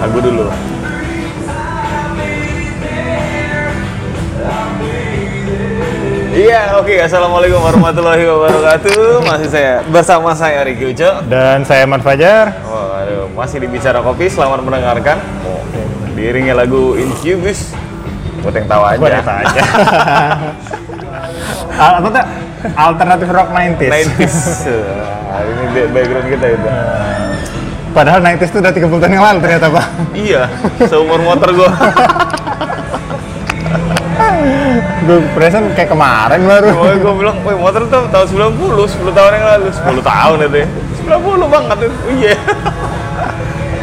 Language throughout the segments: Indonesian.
lagu dulu. Iya, oke. Assalamualaikum warahmatullahi wabarakatuh. Masih saya bersama saya Riki Ujo. Dan saya Mat Fajar. Waduh, masih di Bicara Kopi. Selamat mendengarkan. Oh, diiringi lagu Incubus. Buat yang tahu aja. Buat itu aja. Al- apa tuh? Alternatif rock 90s. 90s. Nah, ini ba- background kita itu. Padahal 90s itu udah 30 tahun yang lalu ternyata, Pak. Iya, seumur motor gua. Gue perasaan kayak kemarin baru. Gue gue bilang, woi motor tuh tahun 90, 10 tahun yang lalu, 10 tahun itu ya. 90 banget itu. Oh, Iya.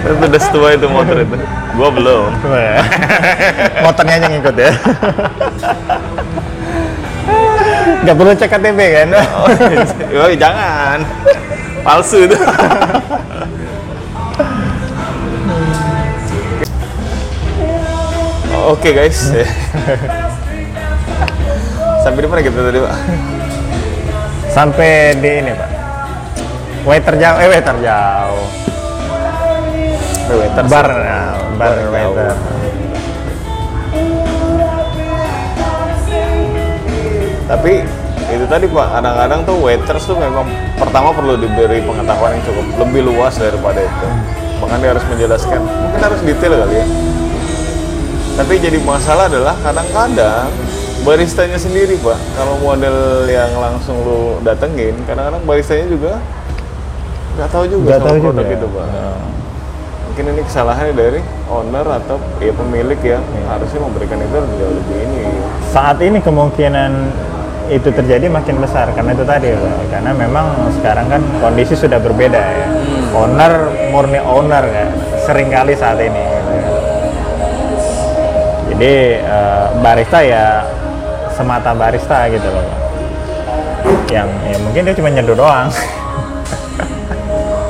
itu udah setua itu motor itu. Gua belum. Motornya aja ngikut ya. Gak perlu cek KTP kan? Oh, yoi, jangan. Palsu itu. Oke guys. Sampai di mana kita tadi, Pak? Sampai di ini, Pak. Waiter jauh, eh waiter jauh. Waiter Bar, nah, bar Bar waiter. Tapi itu tadi Pak, kadang-kadang tuh waiters tuh memang pertama perlu diberi pengetahuan yang cukup lebih luas daripada itu. Bahkan dia harus menjelaskan, mungkin harus detail kali ya. Tapi jadi masalah adalah kadang-kadang baristanya sendiri Pak, kalau model yang langsung lu datengin, kadang-kadang baristanya juga nggak tahu juga Nggak sama tahu produk juga. itu Pak. Mungkin ini kesalahannya dari owner atau ya pemilik yang harusnya memberikan itu jauh lebih ini. saat ini kemungkinan itu terjadi makin besar karena itu tadi Pak. karena memang sekarang kan kondisi sudah berbeda ya owner murni owner kan sering kali saat ini. Jadi eh, barista ya semata barista gitu loh. Yang ya mungkin dia cuma nyeduh doang.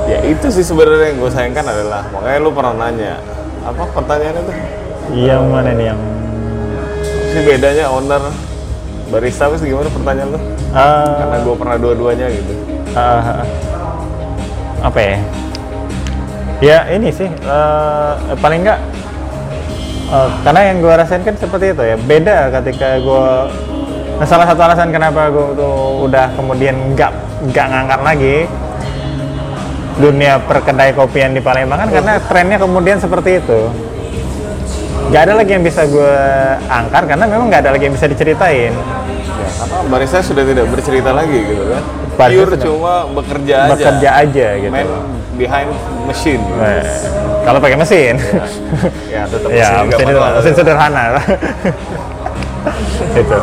Ya itu sih sebenarnya yang gue sayangkan adalah makanya lu pernah nanya apa pertanyaannya tuh? Iya mana nih yang si bedanya owner barista sih? Gimana pertanyaan lu? eh, Karena gue pernah dua-duanya gitu. eh, apa ya? Ya ini sih eh, paling enggak eh, karena yang gue rasain kan seperti itu ya beda ketika gue nah, salah satu alasan kenapa gue tuh udah kemudian nggak nggak ngangkat lagi dunia perkedai kopian di Palembang kan karena trennya kemudian seperti itu nggak ada lagi yang bisa gue angkat karena memang nggak ada lagi yang bisa diceritain Ya, karena barista sudah tidak bercerita lagi gitu kan. Barista Pure cuma bekerja aja. bekerja aja gitu Man behind machine. gitu. Nah, kalau pakai mesin Ya tetap ya mesin juga mesin, itu, manual. mesin sederhana itu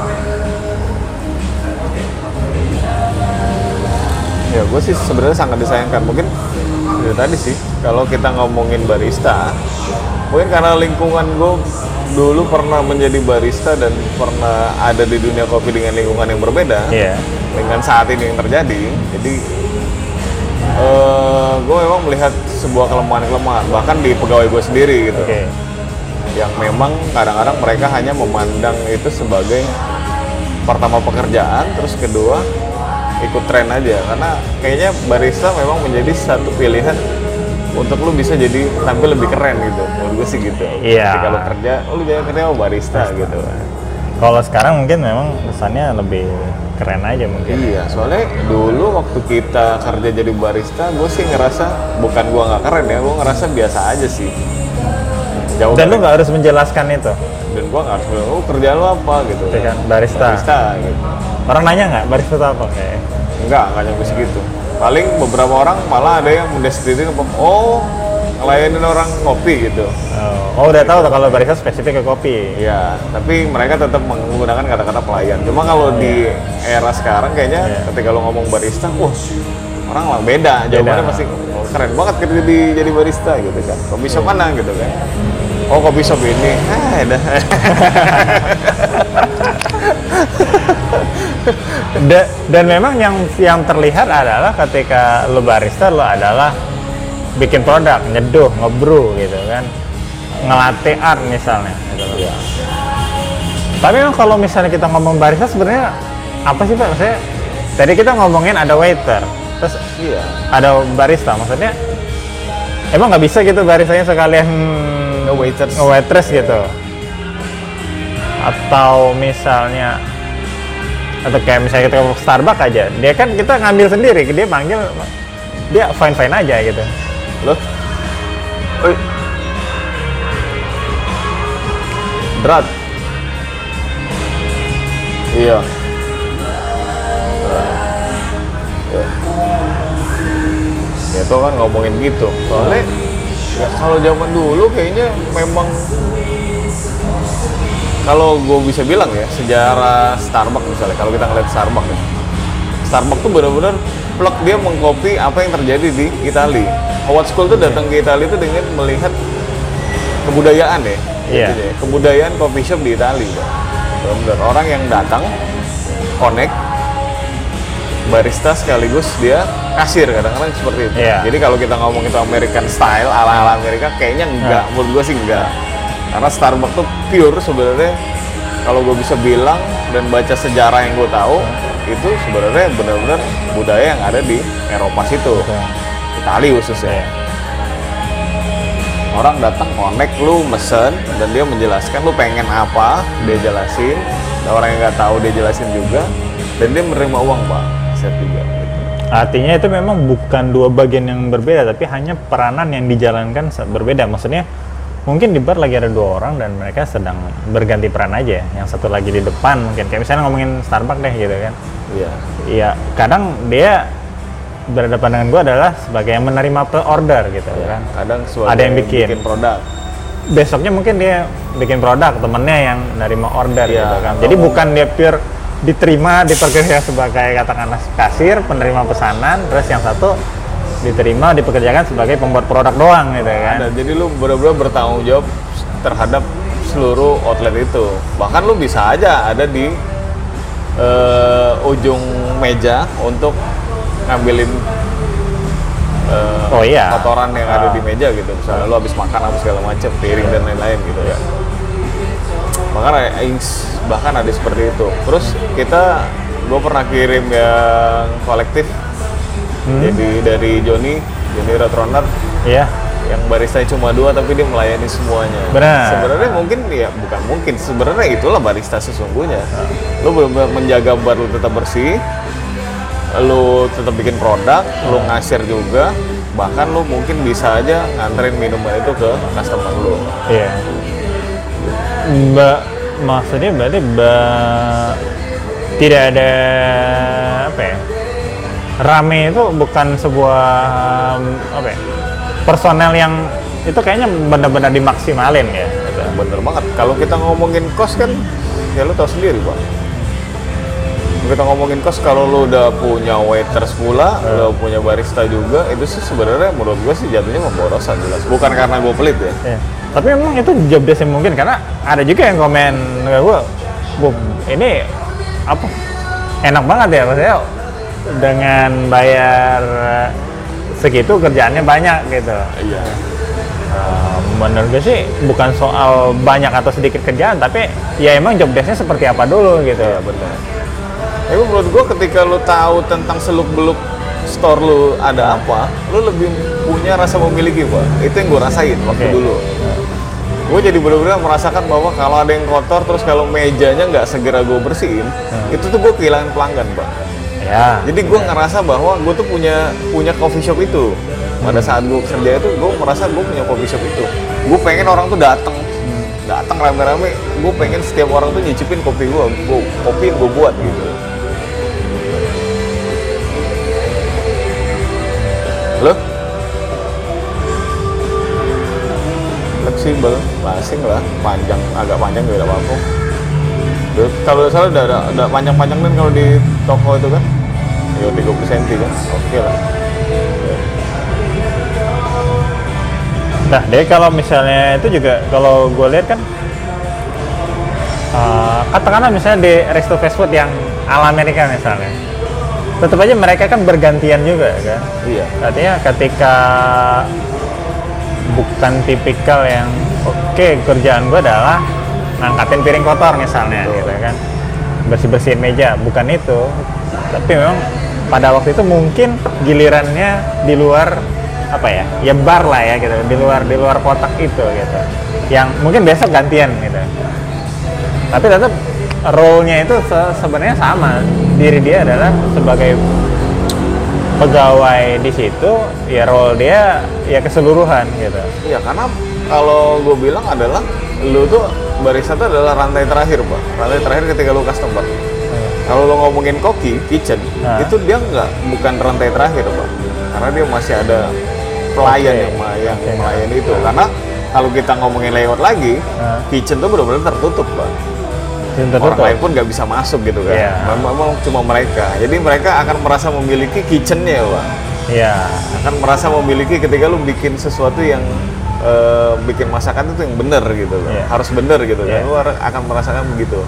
Ya gue sih sebenarnya sangat disayangkan. Mungkin ya tadi sih kalau kita ngomongin barista, mungkin karena lingkungan gue dulu pernah menjadi barista dan pernah ada di dunia kopi dengan lingkungan yang berbeda iya dengan saat ini yang terjadi. Jadi eh gue memang melihat sebuah kelemahan-kelemahan bahkan di pegawai gue sendiri gitu. Oke. Yang memang kadang-kadang mereka hanya memandang itu sebagai pertama pekerjaan terus kedua ikut tren aja. Karena kayaknya barista memang menjadi satu pilihan untuk lu bisa jadi tampil lebih keren gitu. Menurut gue sih gitu. Iya. Ketika lu kerja lu jangan kerja sama barista, gitu kalau sekarang mungkin memang kesannya lebih keren aja mungkin. Iya soalnya dulu waktu kita kerja jadi barista gue sih ngerasa bukan gua nggak keren ya gue ngerasa biasa aja sih. Jauh dan lu nggak harus menjelaskan itu? Dan gua nggak harus bilang oh kerjaan lu apa? gitu. Iya kan, barista. barista gitu. Orang nanya nggak barista itu apa? Kayak Enggak, enggak nyampe segitu. Paling beberapa orang malah ada yang mendeskripsikan oh ngelayanin orang ngopi gitu. Oh, oh, udah tahu kalau barista spesifik ke kopi Iya, tapi mereka tetap menggunakan kata-kata pelayan. Cuma kalau di era sekarang kayaknya Iya. ketika lo ngomong barista, wah orang lah beda. Jawabannya pasti oh, keren banget kerja di jadi barista gitu kan. Kopi shop mana gitu kan. Oh kopi shop ini, eh dah. Da- dan memang yang yang terlihat adalah ketika lo barista lo adalah bikin produk nyeduh ngebrew gitu kan ngelatih art misalnya gitu loh. Iya. tapi memang kalau misalnya kita ngomong barista sebenarnya apa sih pak maksudnya tadi kita ngomongin ada waiter terus Iya. ada barista maksudnya emang nggak bisa gitu barisannya sekalian Nge-waiters. nge-waitress gitu atau misalnya atau kayak misalnya kita ke Starbucks aja dia kan kita ngambil sendiri dia panggil dia fine fine aja gitu Loh? Oi. Berat. Iya. Ya. Itu kan ngomongin gitu. Soalnya ya kalau zaman dulu kayaknya memang kalau gue bisa bilang ya sejarah Starbucks misalnya kalau kita ngeliat Starbucks ya Starbucks tuh benar-benar plek dia mengcopy apa yang terjadi di Italia. Howard School tuh datang ke Italia itu dengan melihat kebudayaan ya, Iya. Gitu ya. kebudayaan coffee shop di Italia. Pak. Benar-benar orang yang datang connect barista sekaligus dia kasir kadang-kadang seperti itu. Iya. Jadi kalau kita ngomong itu American style ala-ala Amerika kayaknya enggak, Iya. menurut gue sih enggak. Karena Starbucks tuh pure sebenarnya kalau gue bisa bilang dan baca sejarah yang gue tahu itu sebenarnya benar-benar budaya yang ada di Eropa situ, Italia khususnya. Orang datang connect lu mesen dan dia menjelaskan lu pengen apa, dia jelasin. Dan orang yang nggak tahu dia jelasin juga dan dia menerima uang pak, set juga. gitu. artinya itu memang bukan dua bagian yang berbeda tapi hanya peranan yang dijalankan berbeda maksudnya mungkin di bar lagi ada dua orang dan mereka sedang berganti peran aja yang satu lagi di depan mungkin kayak misalnya ngomongin Starbucks deh gitu kan Iya. Iya, kadang dia berhadapan dengan gue adalah sebagai yang menerima pe- order gitu Ya, kan. kadang Ada yang bikin. produk. Besoknya mungkin dia bikin produk, temennya yang menerima order Iya, gitu kan. Jadi bukan dia pure diterima, dipekerjakan sebagai katakanlah kasir, penerima pesanan, terus yang satu diterima, dipekerjakan sebagai pembuat produk doang gitu kan. Ada, jadi lu benar-benar bertanggung jawab terhadap seluruh outlet itu. Bahkan lu bisa aja ada di eh, ujung meja untuk ngambilin eh, Oh iya. kotoran yang ada Ah. di meja gitu. Misalnya lu habis makan apa segala macam, piring dan lain-lain gitu ya. Bahkan ada, bahkan ada seperti itu. Terus kita, gue pernah kirim yang kolektif. Hmm. Jadi dari Joni, Joni Roadrunner, Iya. yang barista cuma dua tapi dia melayani semuanya. Benar. Sebenarnya mungkin ya bukan mungkin sebenarnya itulah barista sesungguhnya. Lu benar-benar menjaga bar lu tetap bersih, lu tetap bikin produk, lu ngasir juga, bahkan lu mungkin bisa aja nganterin minuman itu ke customer lu. Iya. Mbak, maksudnya berarti mbak tidak ada apa ya? Rame itu bukan sebuah apa ya? Personel yang itu kayaknya benar-benar dimaksimalin ya. Bener banget. Kalau kita ngomongin kos kan, ya lu tahu sendiri pak. Kita ngomongin kos, kalau lu udah punya waiters pula, lu punya barista juga, itu sih sebenarnya menurut gue sih jatuhnya pemborosan jelas. Bukan karena gue pelit ya. Iya. Tapi memang itu job desk yang mungkin karena ada juga yang komen ke gue, bu ini apa enak banget ya maksudnya dengan bayar eh, segitu kerjaannya banyak gitu. Iya. Eh, menurut gue sih bukan soal banyak atau sedikit kerjaan, tapi ya emang job desk-nya seperti apa dulu gitu. Iya benar. Tapi menurut gua ketika lu tahu tentang seluk beluk store lu ada apa, lu lebih punya rasa memiliki pak. Itu yang gua rasain waktu dulu. Gue jadi benar-benar merasakan bahwa kalau ada yang kotor terus kalau mejanya nggak segera gue bersihin, itu tuh gue kehilangan pelanggan pak. Ya. Jadi gue ngerasa bahwa gue tuh punya punya coffee shop itu. Pada saat gue kerja itu, gue merasa gue punya coffee shop itu. Gue pengen orang tuh datang, datang rame-rame. Gue pengen setiap orang tuh nyicipin kopi gue, gue kopi yang gue buat gitu. Fleksibel, masing lah, panjang, agak panjang tidak apa-apa. Kalau salah udah, udah, udah panjang-panjang kan kalau di toko itu kan, ya 30 cm kan, oke lah. Nah, jadi kalau misalnya itu juga kalau gue lihat kan eh, katakanlah misalnya di resto fast food yang ala Amerika misalnya, tetap aja mereka kan bergantian juga kan. Iya. Artinya ketika bukan tipikal yang oke kerjaan gue adalah ngangkatin piring kotor misalnya Betul. gitu kan. Bersih bersihin meja bukan itu. Tapi memang pada waktu itu mungkin gilirannya di luar apa ya ya bar lah ya gitu. Di luar di luar kotak itu gitu. Yang mungkin besok gantian gitu. Tapi tetap role-nya itu se- sebenarnya sama. Diri dia adalah sebagai pegawai di situ ya role dia ya keseluruhan gitu Iya karena kalau gue bilang adalah lu tuh barista itu adalah rantai terakhir pak rantai terakhir ketika lu customer kalau lu ngomongin koki kitchen Nah. itu dia nggak bukan rantai terakhir pak karena dia masih ada pelayan Oke. yang yang Oke. melayani itu karena kalau kita ngomongin layout lagi Nah. kitchen tuh benar-benar tertutup pak Yang orang lain pun nggak bisa masuk gitu kan Iya. memang cuma mereka jadi mereka akan merasa memiliki kitchennya pak Iya. akan merasa memiliki ketika lu bikin sesuatu yang eh, bikin masakan itu yang bener gitu loh. Iya. harus bener gitu Iya. kan lu har- akan merasakan begitu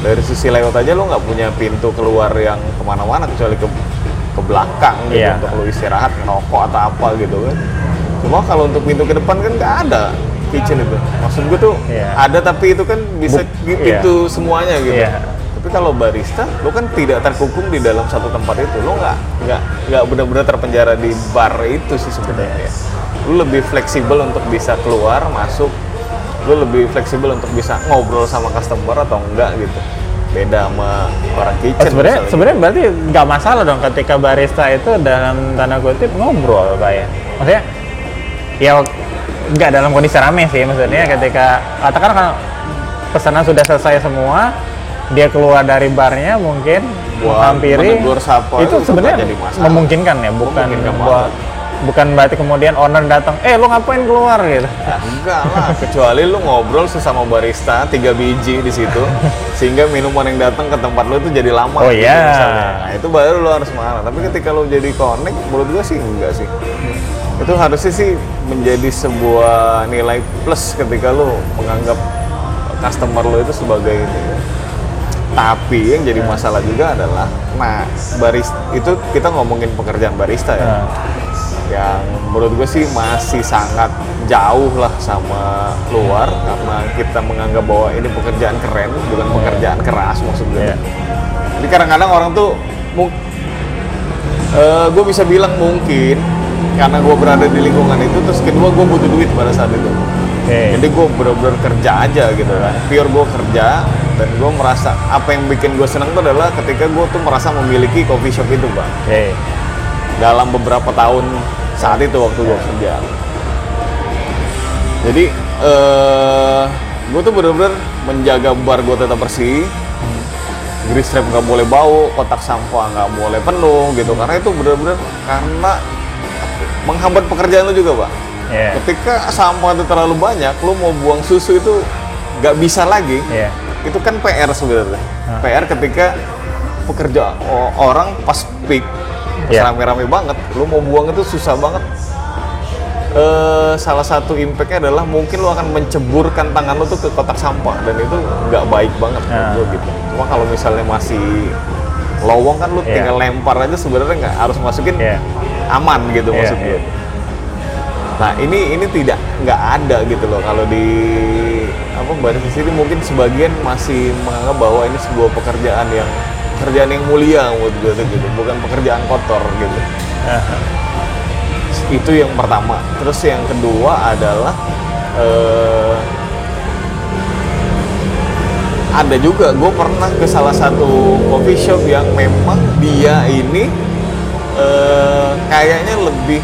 dari sisi layout aja lu nggak punya pintu keluar yang ke mana-mana kecuali ke ke belakang gitu Iya. untuk lu istirahat ngerokok atau apa gitu kan cuma kalau untuk pintu ke depan kan nggak ada kitchen itu. Maksud gue tuh Iya. ada tapi itu kan bisa Buk- di pintu semuanya gitu. Iya. tapi kalau barista lu kan tidak terkungkung di dalam satu tempat itu. Lu nggak nggak nggak benar-benar terpenjara di bar itu sih sebenarnya lu lebih fleksibel untuk bisa keluar masuk. Lu lebih fleksibel untuk bisa ngobrol sama customer atau enggak gitu. Beda sama orang Oh, kitchen sebenarnya misalnya. sebenarnya berarti nggak masalah dong ketika barista itu dalam tanda kutip ngobrol pak ya? Maksudnya ya nggak dalam kondisi rame sih maksudnya ketika katakan kalau pesanan sudah selesai semua dia keluar dari barnya mungkin Buat menghampiri sapa itu itu sebenarnya memungkinkan ya bukan Memungkinkan buat bukan berarti kemudian owner datang eh lo ngapain keluar gitu Ya, enggak lah, kecuali lu ngobrol sesama barista tiga biji di situ, sehingga minuman yang datang ke tempat lu itu jadi lama. Oh, gitu iya. misalnya. Nah itu baru lu harus marah. Tapi ketika lu jadi connect, menurut gua sih enggak sih. Itu harusnya sih menjadi sebuah nilai plus ketika lu menganggap customer lu itu sebagai ini. Tapi yang jadi masalah juga adalah, nah barista itu kita ngomongin pekerjaan barista ya Nah, yang menurut gue sih masih sangat jauh lah sama luar karena kita menganggap bahwa ini pekerjaan keren bukan pekerjaan keras maksud gue. Iya. Jadi kadang-kadang orang tuh mu- eh, gue bisa bilang mungkin karena gue berada di lingkungan itu terus kedua gue butuh duit pada saat itu. oke Jadi gue bener-bener kerja aja gitu kan. Pure gue kerja dan gue merasa apa yang bikin gue senang tuh adalah ketika gue tuh merasa memiliki coffee shop itu bang oke dalam beberapa tahun saat itu waktu gue kerja. Jadi eh gue tuh bener-bener menjaga bar gue tetap bersih, grease trap nggak boleh bau, kotak sampah nggak boleh penuh gitu karena itu bener-bener karena menghambat pekerjaan lu juga pak. Iya. Ketika sampah itu terlalu banyak, lu mau buang susu itu nggak bisa lagi. Iya. Itu kan PR sebenarnya. Ah. PR ketika pekerja orang pas peak, Iya. rame-rame banget, lu mau buang itu susah banget. Eh, salah satu impactnya adalah mungkin lu akan menceburkan tangan lu tuh ke kotak sampah dan itu nggak baik banget menurut Ah. gua gitu. Cuma kalau misalnya masih lowong kan lu Iya. tinggal lempar aja sebenarnya nggak harus masukin Iya. Aman gitu Iya, maksud gue. iya. Nah ini ini tidak nggak ada gitu loh kalau di apa baris di sini mungkin sebagian masih menganggap bahwa ini sebuah pekerjaan yang pekerjaan yang mulia menurut gue tuh gitu bukan pekerjaan kotor gitu. Itu yang pertama. Terus yang kedua adalah eh, ada juga gue pernah ke salah satu coffee shop yang memang dia ini eh, kayaknya lebih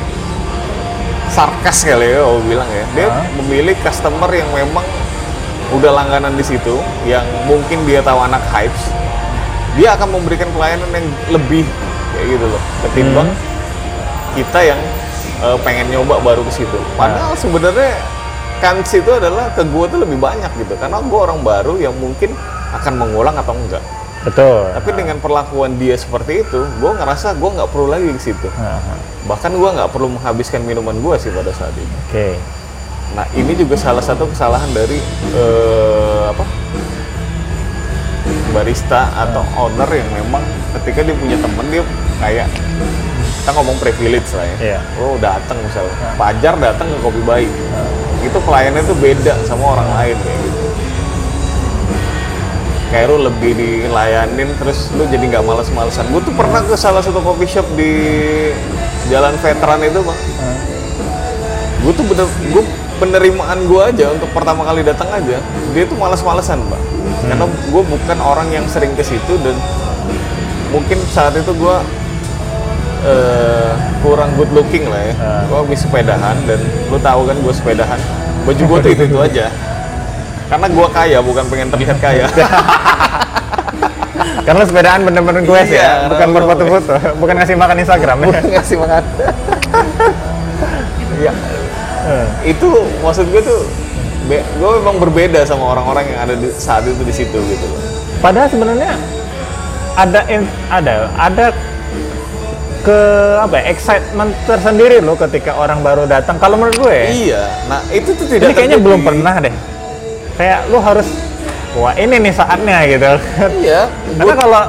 sarkas kali ya gue bilang ya. Dia Hah? memilih customer yang memang udah langganan di situ yang mungkin dia tahu anak hypes. Dia akan memberikan pelayanan yang lebih kayak gitu loh. Ketimbang kita yang eh, pengen nyoba baru ke situ. Padahal sebenarnya kans itu adalah ke gue tuh lebih banyak gitu. Karena gue orang baru yang mungkin akan mengulang atau enggak betul. Tapi dengan perlakuan dia seperti itu gue ngerasa gue nggak perlu lagi ke situ. Bahkan gue nggak perlu menghabiskan minuman gue sih pada saat itu oke. Nah ini juga salah satu kesalahan dari eh, apa? barista atau owner yang memang ketika dia punya temen dia kayak kita ngomong privilege lah ya. Iya. lo datang misalnya. Fajar datang ke kopi baik itu pelayannya tuh beda sama orang lain kayak gitu kayak lu lebih dilayanin terus lu jadi nggak males-malesan. Gue tuh pernah ke salah satu coffee shop di jalan veteran itu bang. Gue tuh bener gue penerimaan gue aja untuk pertama kali datang aja dia tuh malas-malesan mbak karena gue bukan orang yang sering ke situ dan mungkin saat itu gue eh, kurang good looking lah ya. Ah. gue habis sepedahan dan lu tahu kan gue sepedahan. Baju gue tuh itu itu aja karena gue kaya bukan pengen terlihat kaya Karena sepedaan bener-bener gue sih Iya, ya, bukan karena lu- berfoto-foto, bukan ngasih makan Instagram ya. ngasih makan ya Eh, itu maksud gue tuh gue memang berbeda sama orang-orang yang ada di, saat itu di situ gitu loh Padahal sebenarnya ada ada ada ke apa ya, excitement tersendiri loh ketika orang baru datang. Kalau menurut gue, ya, iya nah itu tuh tidak ini kayaknya terjadi. belum pernah deh. Kayak lu harus wah ini nih saatnya gitu. iya Karena kalau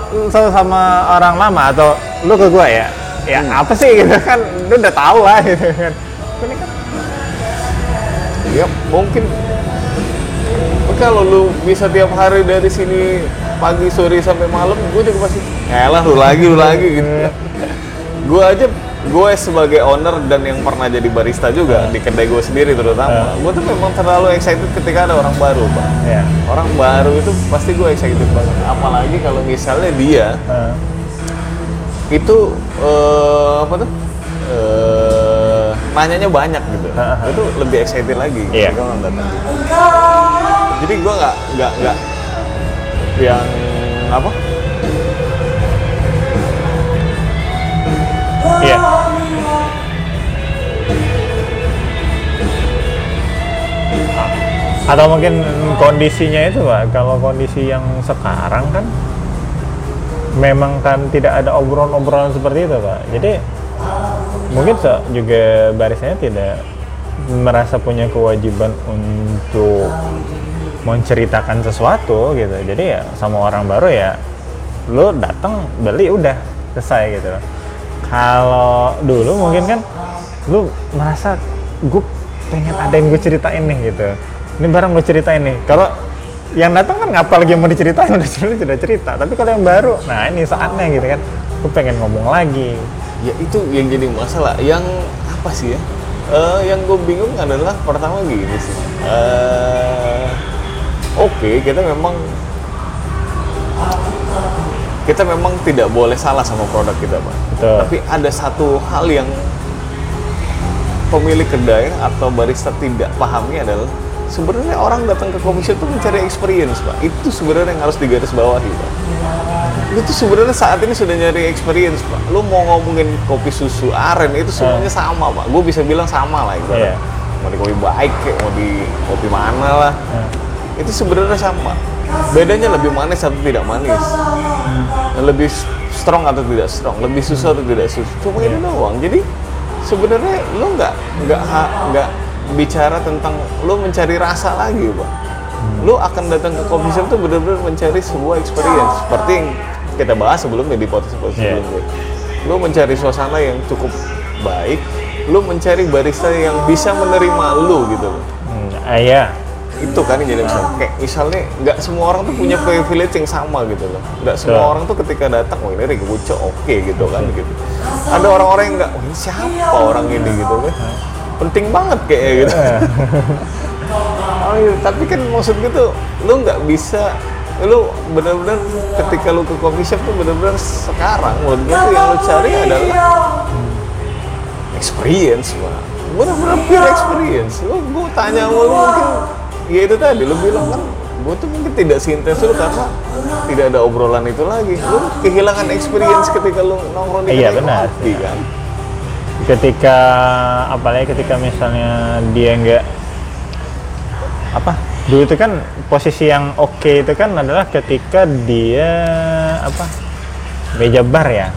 sama orang lama atau lu ke gue ya, ya Hmm. apa sih gitu kan, lu udah tahu lah gitu kan. Ini kan ya mungkin kalau lu bisa tiap hari dari sini pagi sore sampai malam gue juga pasti elah lu lagi lu lagi gitu gue aja gue sebagai owner dan yang pernah jadi barista juga di kedai gue sendiri terutama gue tuh memang terlalu excited ketika ada orang baru pak. Ya. orang baru itu pasti gue excited banget. Apalagi kalau misalnya dia eh, itu eh, apa tuh? Nanyanya banyak gitu. Heeh. itu lebih excited lagi. Iya. ketika orang datang. Jadi gue nggak nggak nggak yang apa Iya. Atau mungkin kondisinya itu pak, kalau kondisi yang sekarang kan memang kan tidak ada obrolan-obrolan seperti itu pak. Jadi mungkin se- juga barisnya tidak merasa punya kewajiban untuk menceritakan sesuatu gitu. Jadi ya sama orang baru ya lu datang beli udah selesai gitu. Kalau dulu mungkin kan lu merasa gue pengen ada yang gue ceritain nih gitu. Ini barang gue ceritain nih. Kalau yang datang kan ngapa lagi yang mau diceritain udah sebenarnya sudah cerita. Tapi kalau yang baru, nah ini saatnya gitu kan. Gue pengen ngomong lagi. ya itu yang jadi masalah yang apa sih ya Eh, yang gue bingung adalah pertama gini sih Eh, oke kita memang kita memang tidak boleh salah sama produk kita pak. Betul. tapi ada satu hal yang pemilik kedai atau barista tidak pahami adalah sebenarnya orang datang ke coffee shop itu mencari experience pak. Itu sebenarnya yang harus digarisbawahi pak. Lu tuh sebenarnya saat ini sudah nyari experience pak. Lu mau ngomongin kopi susu aren itu semuanya sama pak. Gue bisa bilang sama lah ibarat. Iya. mau di kopi baik kayak mau di kopi mana lah. Nah, itu sebenarnya sama bedanya lebih manis atau tidak manis? Lebih strong atau tidak strong? Lebih susu atau tidak susu cuma itu doang. Jadi sebenarnya lu nggak nggak nggak bicara tentang lu mencari rasa lagi pak. Lu akan datang ke coffee shop tuh benar-benar mencari sebuah experience. Seperti yang kita bahas sebelumnya di podcast podcast Iya. sebelumnya. Lu mencari suasana yang cukup baik lu mencari barista yang bisa menerima lu gitu. Loh hmm, iya. Itu kan yang jadi misalnya kayak misalnya nggak semua orang tuh punya privilege yang sama gitu loh. Nggak semua orang tuh ketika datang oh ini Ricky oke gitu kan gitu. Ada orang-orang yang nggak oh ini siapa orang ini? gitu kan. Penting banget kayak gitu. Oh, iya. tapi kan maksud gue tuh lu nggak bisa lu benar-benar ketika lu ke coffee shop tuh benar-benar sekarang menurut gue tuh yang lu cari adalah experience pak. Benar-benar pure experience. Lu gue tanya sama lu mungkin ya itu tadi lu bilang kan gue tuh mungkin tidak seintens lu karena tidak ada obrolan itu lagi. Lu kehilangan experience ketika lu nongkrong di Iya, benar. kopi, kan? Ketika apalagi ketika misalnya dia nggak apa dulu itu kan posisi yang oke itu kan adalah ketika dia apa meja bar ya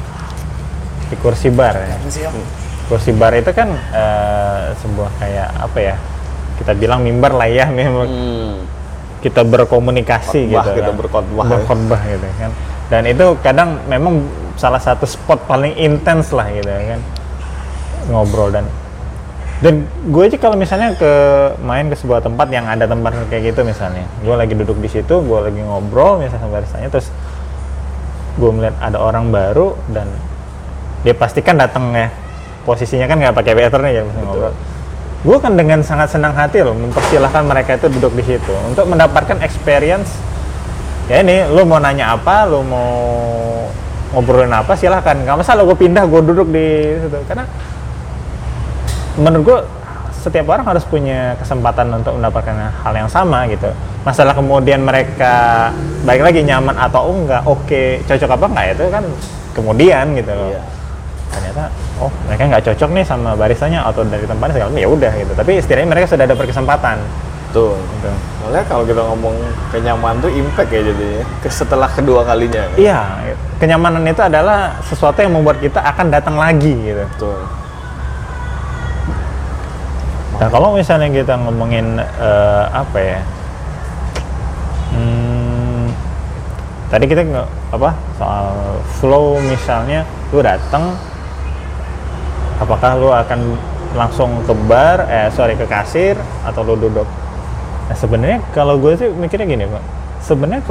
di kursi bar ya. Kursi bar itu kan eh, sebuah kayak apa ya kita bilang mimbar lah ya memang hmm. kita berkomunikasi Khotbah, gitu kita kan. berkhotbah. berkhotbah gitu kan. Dan itu kadang memang salah satu spot paling intens lah gitu kan. Ngobrol dan dan gue aja kalau misalnya ke main ke sebuah tempat yang ada tempat kayak gitu misalnya. Gue lagi duduk di situ gue lagi ngobrol misalnya sama baristanya terus gue melihat ada orang baru dan dia pastikan datang ya posisinya kan nggak pakai waiter nih ya misalnya ngobrol gue kan dengan sangat senang hati loh mempersilahkan mereka itu duduk di situ untuk mendapatkan experience. Ya ini lu mau nanya apa lu mau ngobrolin apa silahkan. Nggak masalah gue pindah gue duduk di situ. Karena menurut gue setiap orang harus punya kesempatan untuk mendapatkan hal yang sama gitu. Masalah kemudian mereka baik lagi nyaman atau enggak oke cocok apa enggak itu kan kemudian gitu loh. Iya. Ternyata oh mereka nggak cocok nih sama barisannya atau dari tempatnya segala ya udah gitu tapi setidaknya mereka sudah ada berkesempatan Tuh. gitu. Soalnya kalau kita ngomong kenyamanan tuh impact ya jadinya ke setelah kedua kalinya. kan? iya kenyamanan itu adalah sesuatu yang membuat kita akan datang lagi gitu Betul. Nah kalau misalnya kita ngomongin eh, apa ya? Hmm, tadi kita nggak apa soal flow misalnya, lu datang, apakah lu akan langsung ke bar, eh sorry ke kasir atau lu duduk? Nah sebenarnya kalau gue sih mikirnya gini pak, sebenarnya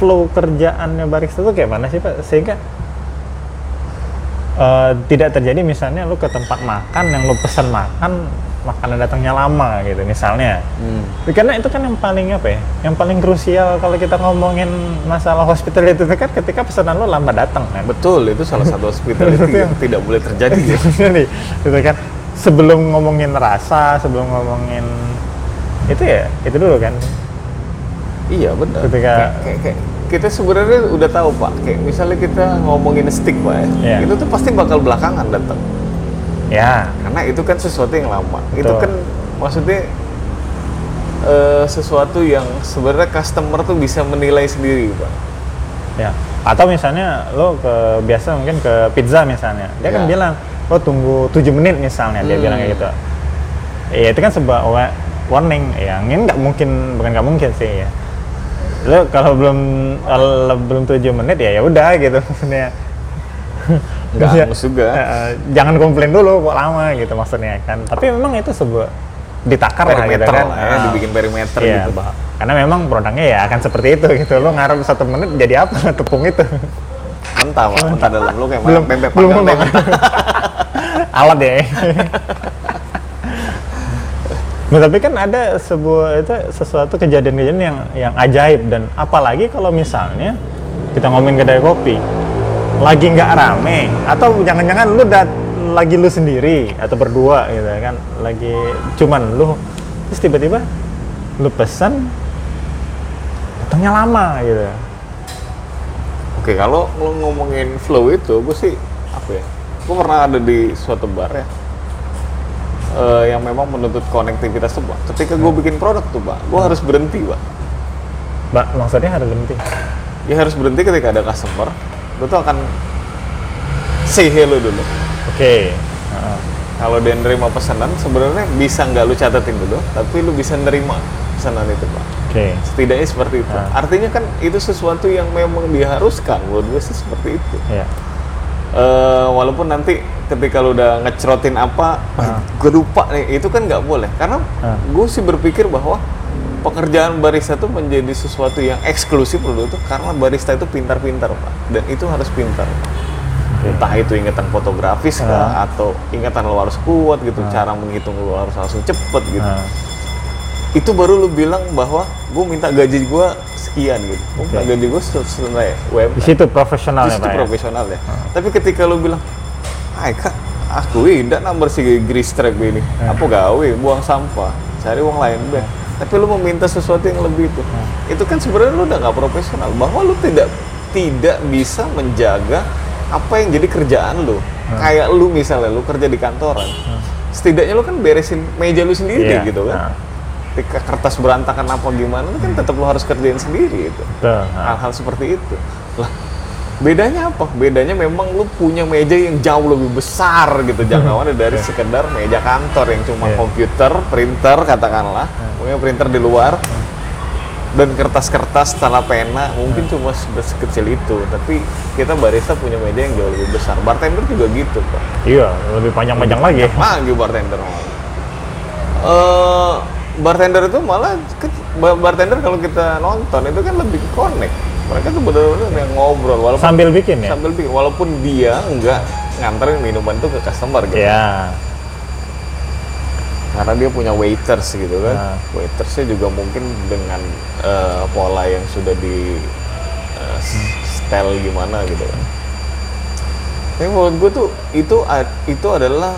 flow kerjaannya barista itu kayak mana sih pak? Sehingga eh, tidak terjadi misalnya lu ke tempat makan yang lu pesan makan makanan datangnya lama gitu misalnya Hmm. karena itu kan yang paling apa ya yang paling krusial kalau kita ngomongin masalah hospitality itu kan ketika pesanan lu lama datang kan Betul, itu salah satu hospitality yang tidak boleh terjadi. ya. Jadi, gitu kan sebelum ngomongin rasa sebelum ngomongin itu ya itu dulu kan iya benar. Ketika- Kayak- kayak- kita sebenarnya udah tahu pak, kayak misalnya kita ngomongin stick pak ya, Iya. itu tuh pasti bakal belakangan datang. Ya Karena itu kan sesuatu yang lama. Itu Betul. kan maksudnya eh, sesuatu yang sebenarnya customer tuh bisa menilai sendiri pak. ya atau misalnya lo ke biasa mungkin ke pizza misalnya dia kan Ya. bilang lo tunggu 7 menit misalnya dia Hmm. bilang kayak gitu ya itu kan sebuah wa- warning ya ini nggak mungkin bukan nggak mungkin sih ya lo kalau belum kalau belum 7 menit ya ya udah gitu maksudnya Nggak Iya. hangus juga. Eh, jangan komplain dulu kok lama gitu maksudnya kan tapi memang itu sebuah ditakar lah gitu kan lah ya, dibikin perimeter Iya, gitu. Pak. Karena memang produknya ya akan seperti itu gitu. Lo ngarep satu menit jadi apa tepung itu? Mentah, Pak. Mentah dalam lu kayak belum pempek belum tempe. Alat ya. nah, tapi kan ada sebuah itu sesuatu kejadian-kejadian yang yang ajaib dan apalagi kalau misalnya kita ngomongin kedai kopi lagi nggak rame atau jangan-jangan lu dat lagi lu sendiri atau berdua gitu kan lagi cuman lu terus tiba-tiba lu pesan datangnya lama gitu Oke, kalau lo ngomongin flow itu, gue sih apa ya? Gue pernah ada di suatu bar ya, eh, yang memang menuntut konektivitas tuh, Pak. Ketika gue bikin produk tuh, Pak, gue harus berhenti, Pak. Mbak, maksudnya harus berhenti. Ya harus berhenti ketika ada customer. Lo tuh akan say hello dulu. Oke. Heeh. Kalau dia nerima pesanan, sebenarnya bisa nggak lu catetin dulu, tapi lu bisa nerima pesanan itu, Pak. Oke. Setidaknya seperti itu. Ah. Artinya kan itu sesuatu yang memang diharuskan. Menurut gue sih seperti itu. Ya. Eh, walaupun nanti ketika lu udah ngecerotin apa, Ah. gue lupa nih, itu kan nggak boleh. Karena Ah. gue sih berpikir bahwa pekerjaan barista itu menjadi sesuatu yang eksklusif dulu tuh karena barista itu pintar-pintar pak, dan itu harus pintar. Entah itu ingatan fotografis kah, Ah. atau ingatan lu harus kuat gitu, cara menghitung lu harus langsung cepet gitu. Nah, Itu baru lu bilang bahwa gue minta gaji gue sekian gitu, gue minta Oke. gaji gue selesai UMR. di situ profesional Di ya, situ Pak. ya? profesional ya. Tapi ketika lu bilang, "Hai Kak, aku tidak nomor si grease trap ini. Apa gawe buang sampah, cari uang lain deh." Tapi lu meminta sesuatu yang lebih itu. Itu kan sebenarnya lu udah nggak profesional. Bahwa lu tidak tidak bisa menjaga apa yang jadi kerjaan lu. Kayak lu misalnya lu kerja di kantoran. Setidaknya lu kan beresin meja lu sendiri Iya. gitu kan. Ketika kertas berantakan apa gimana, lu kan tetap lu harus kerjain sendiri itu. Nah, hal-hal seperti itu lah bedanya apa? Bedanya memang lu punya meja yang jauh lebih besar gitu jangkauannya dari sekedar meja kantor yang cuma Iya. komputer printer katakanlah. Punya printer di luar. Dan kertas-kertas tala pena mungkin cuma se- sekecil itu. Tapi kita barista punya meja yang jauh lebih besar. Bartender juga gitu pak. Iya, lebih panjang-panjang lagi. lagi bartender. Eh, bartender itu malah bartender kalau kita nonton itu kan lebih connect mereka tuh benar-benar yang ngobrol walaupun Sambil bikin ya? sambil bikin walaupun dia nggak nganterin minuman itu ke customer gitu Ya. karena dia punya waiters gitu kan Nah. waitersnya juga mungkin dengan eh, pola yang sudah di s- style gimana gitu kan tapi menurut gue tuh itu itu adalah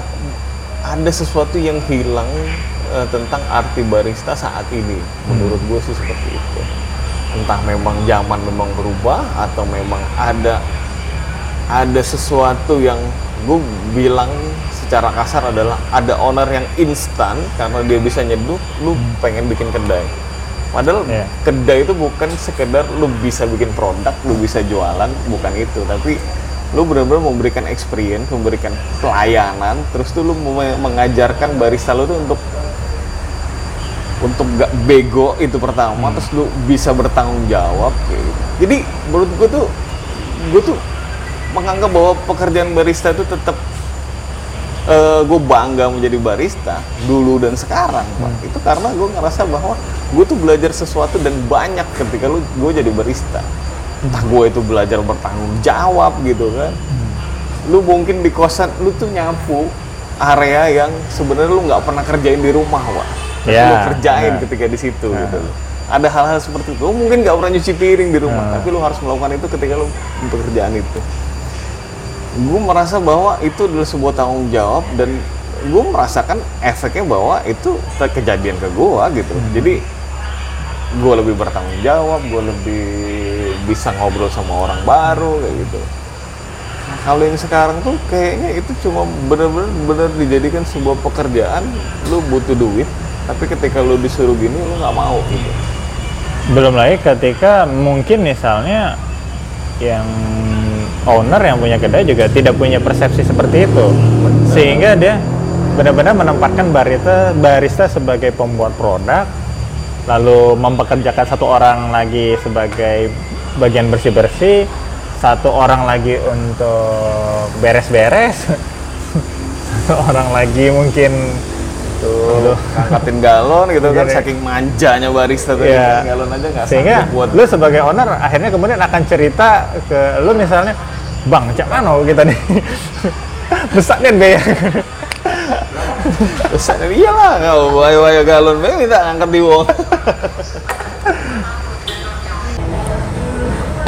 ada sesuatu yang hilang eh, tentang arti barista saat ini. Menurut gue sih seperti itu. Entah memang zaman memang berubah atau memang ada ada sesuatu yang gue bilang secara kasar adalah ada owner yang instan karena dia bisa nyeduh lu pengen bikin kedai. Padahal Iya. kedai itu bukan sekedar lu bisa bikin produk lu bisa jualan bukan itu. Tapi lu benar-benar memberikan experience memberikan pelayanan terus tuh lu mengajarkan barista lu tuh untuk untuk gak bego itu pertama terus lu bisa bertanggung jawab gitu. jadi menurut gue tuh gue tuh menganggap bahwa pekerjaan barista itu tetap gue bangga menjadi barista dulu dan sekarang Pak. itu karena gue ngerasa bahwa gue tuh belajar sesuatu dan banyak ketika lu gue jadi barista entah gue itu belajar bertanggung jawab gitu kan lu mungkin di kosan lu tuh nyapu area yang sebenarnya lu nggak pernah kerjain di rumah Wak. Terus Ya, lu kerjain nah. ketika di situ gitu. Loh. ada hal-hal seperti itu. Mungkin nggak pernah nyuci piring di rumah tapi lu harus melakukan itu ketika lu pekerjaan itu. Gue merasa bahwa itu adalah sebuah tanggung jawab dan gue merasakan efeknya bahwa itu kejadian ke gue gitu. Jadi gue lebih bertanggung jawab gue lebih bisa ngobrol sama orang baru kayak gitu. Nah, kalau yang sekarang tuh kayaknya itu cuma bener-bener bener dijadikan sebuah pekerjaan lu butuh duit tapi ketika lu disuruh gini lu nggak mau gitu. Belum lagi ketika mungkin misalnya yang owner yang punya kedai juga tidak punya persepsi seperti itu. Sehingga dia benar-benar menempatkan barista barista sebagai pembuat produk lalu mempekerjakan satu orang lagi sebagai bagian bersih-bersih satu orang lagi untuk beres-beres satu orang lagi mungkin tuh angkatin galon gitu kan Gini. saking manjanya barista tuh Iya. angkatin galon aja nggak sehingga buat lu sebagai owner akhirnya kemudian akan cerita ke lu misalnya bang cak mana kita nih besar kan gaya Terus saya, iyalah kau bawa galon bae minta angkat di wong.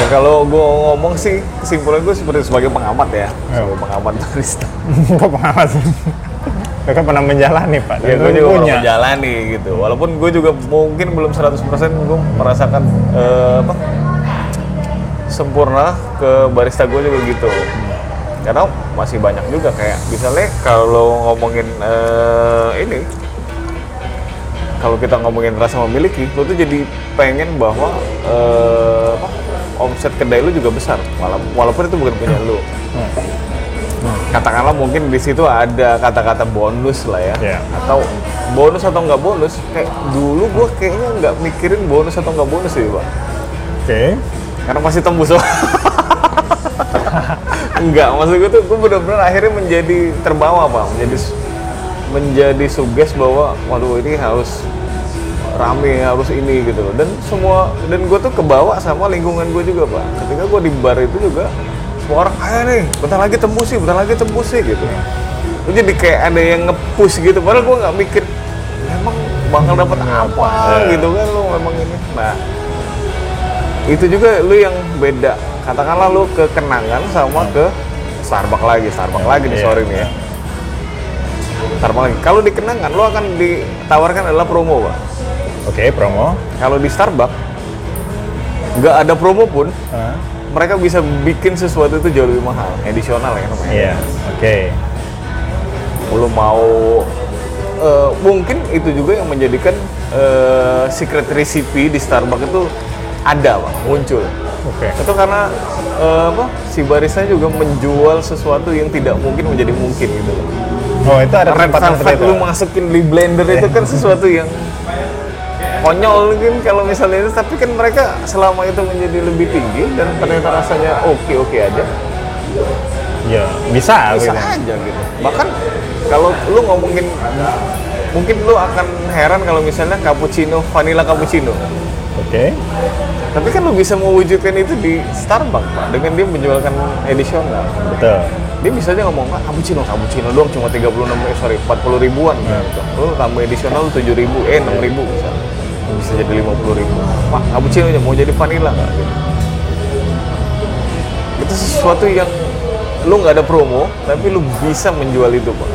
ya kalau gue ngomong sih kesimpulan gue seperti sebagai pengamat ya, sebagai pengamat barista. kok pengawas Kan pernah menjalani pak Ya, gue juga punya pernah menjalani gitu. Walaupun gue juga mungkin belum 100% gue merasakan eh, apa sempurna ke barista gue juga gitu. Karena masih banyak juga kayak misalnya kalau ngomongin eh, ini kalau kita ngomongin rasa memiliki, lu tuh jadi pengen bahwa eh, omset kedai lu juga besar, wala- walaupun itu bukan punya lu. Katakanlah mungkin di situ ada kata-kata bonus lah ya, Iya. atau bonus atau nggak bonus. Kayak dulu gua kayaknya nggak mikirin bonus atau nggak bonus sih, pak. oke Karena masih tembus. Enggak, maksud gue tuh gue bener-bener akhirnya menjadi terbawa pak, menjadi menjadi suges bahwa waduh ini harus rame harus ini gitu loh dan semua dan gue tuh kebawa sama lingkungan gue juga pak ketika gue di bar itu juga semua orang ayo nih bentar lagi tembus sih bentar lagi tembus sih gitu. Lu jadi kayak ada yang nge-push gitu padahal gue nggak mikir memang bakal dapat apa? Iya. gitu kan lo memang ini. Nah itu juga lu yang beda. Katakanlah lu ke kenangan sama ke Starbucks lagi Starbucks lagi nih Iya. sorry nih ya. Starbucks lagi. Kalau di kenangan lu akan ditawarkan adalah promo pak. Oke promo. Kalau di Starbucks nggak ada promo pun Hah? Mereka bisa bikin sesuatu itu jauh lebih mahal edisional ya namanya. Iya oke. Lu mau eh, mungkin itu juga yang menjadikan eh, secret recipe di Starbucks itu ada pak muncul. Oke. Itu karena eh, apa si barista juga menjual sesuatu yang tidak mungkin menjadi mungkin gitu loh. oh itu ada Red seperti itu lu masukin di blender itu kan sesuatu yang konyol mungkin kalau misalnya itu tapi kan mereka selama itu menjadi lebih tinggi dan ternyata rasanya oke oke aja ya bisa, bisa gitu aja gitu bahkan kalau lu ngomongin mungkin lu akan heran kalau misalnya cappuccino vanilla cappuccino oke Tapi kan lu bisa mewujudkan itu di Starbucks, Pak, dengan dia menjualkan edisional. betul Dia bisa aja ngomong, ah, cappuccino, cappuccino doang cuma 36, eh, sorry, 40 ribuan. Gitu. Lu tambah edisional 7 ribu, eh 6 ribu misalnya. Bisa jadi 50 ribu. Pak, cappuccino aja mau jadi vanilla nggak? Gitu. Itu sesuatu yang lu nggak ada promo, tapi lu bisa menjual itu, Pak.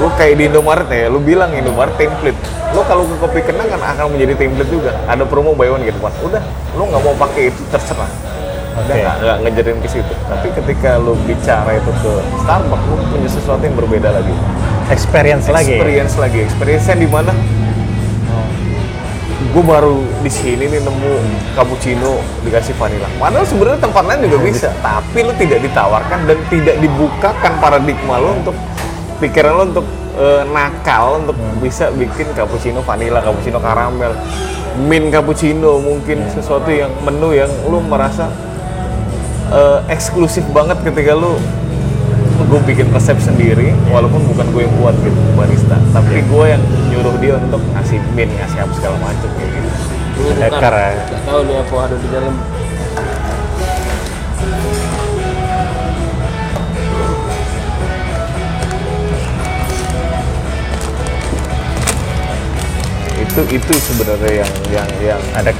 Lu kayak di Indomaret ya, lu bilang Indomaret template. Lu kalau ke kopi kenang kan akan menjadi template juga. Ada promo buy one gitu, Pak. Udah, lu nggak mau pakai itu terserah. Oke. nggak nggak ngejarin ke situ. Tapi ketika lu bicara itu ke Starbucks, lu punya sesuatu yang berbeda lagi. experience lagi Experience lagi, experience-nya di mana? Gue baru di sini nih nemu cappuccino dikasih vanilla. Padahal sebenarnya tempat lain juga bisa, tapi lu tidak ditawarkan dan tidak dibukakan paradigma lu untuk pikiran lu untuk eh, nakal untuk bisa bikin cappuccino vanilla, cappuccino karamel, mint cappuccino mungkin sesuatu yang menu yang lu merasa eh, eksklusif banget ketika lu gue bikin resep sendiri walaupun bukan gue yang buat gitu barista. Tapi gue yang nyuruh dia untuk ngasih min ngasih apa segala macam gitu. Hacker ya. Nggak tahu nih apa ada di dalam. itu itu sebenarnya yang yang yang ada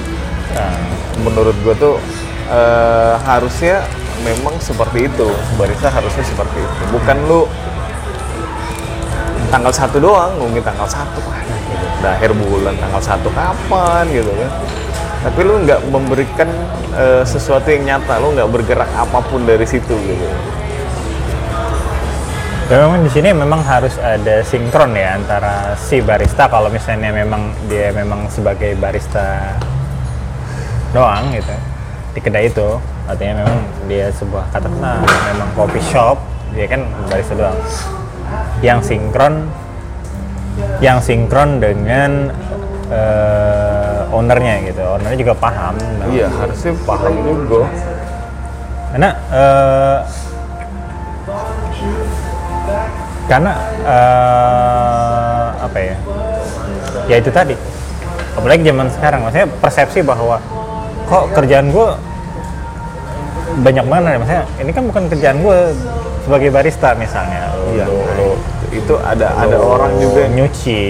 ah, menurut gue tuh eh, harusnya memang seperti itu barista harusnya seperti itu bukan lu tanggal satu doang ngomongin tanggal satu. Mana gitu akhir bulan tanggal satu kapan gitu kan. Tapi lu nggak memberikan eh, sesuatu yang nyata lu nggak bergerak apa pun dari situ gitu. Ya, memang di sini memang harus ada sinkron ya antara si barista kalau misalnya memang dia memang sebagai barista doang gitu di kedai itu. Artinya memang dia sebuah katakanlah memang coffee shop dia kan barista doang yang sinkron yang sinkron dengan eh, ownernya gitu. Ownernya juga paham. Iya harusnya paham juga. Karena eh, karena eh, apa ya? Ya itu tadi. Apalagi zaman sekarang. Maksudnya persepsi bahwa kok kerjaan gue banyak mana maksudnya ini kan bukan kerjaan gue sebagai barista misalnya. Lu, Iya. lu, lu- itu ada ada lu orang juga yang nyuci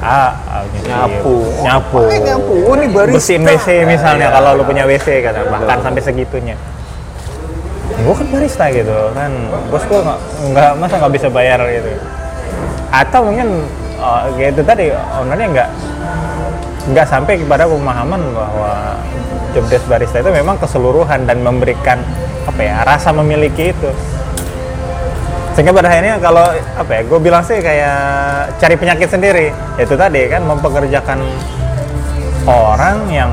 ah, ah, nyuci, nyapu. Nyapu. Ngapain nyapu? Oh, ini barista. Bersihin WC misalnya Iya. kalau lu punya WC kan bahkan sampai segitunya. Gue kan barista gitu kan. Bos gue nggak nggak masa nggak bisa bayar gitu. Atau mungkin uh, kayak itu tadi ownernya nggak nggak sampai kepada pemahaman bahwa job desk barista itu memang keseluruhan dan memberikan apa ya rasa memiliki itu sehingga pada akhirnya kalau apa ya gue bilang sih kayak cari penyakit sendiri. Itu tadi kan mempekerjakan orang yang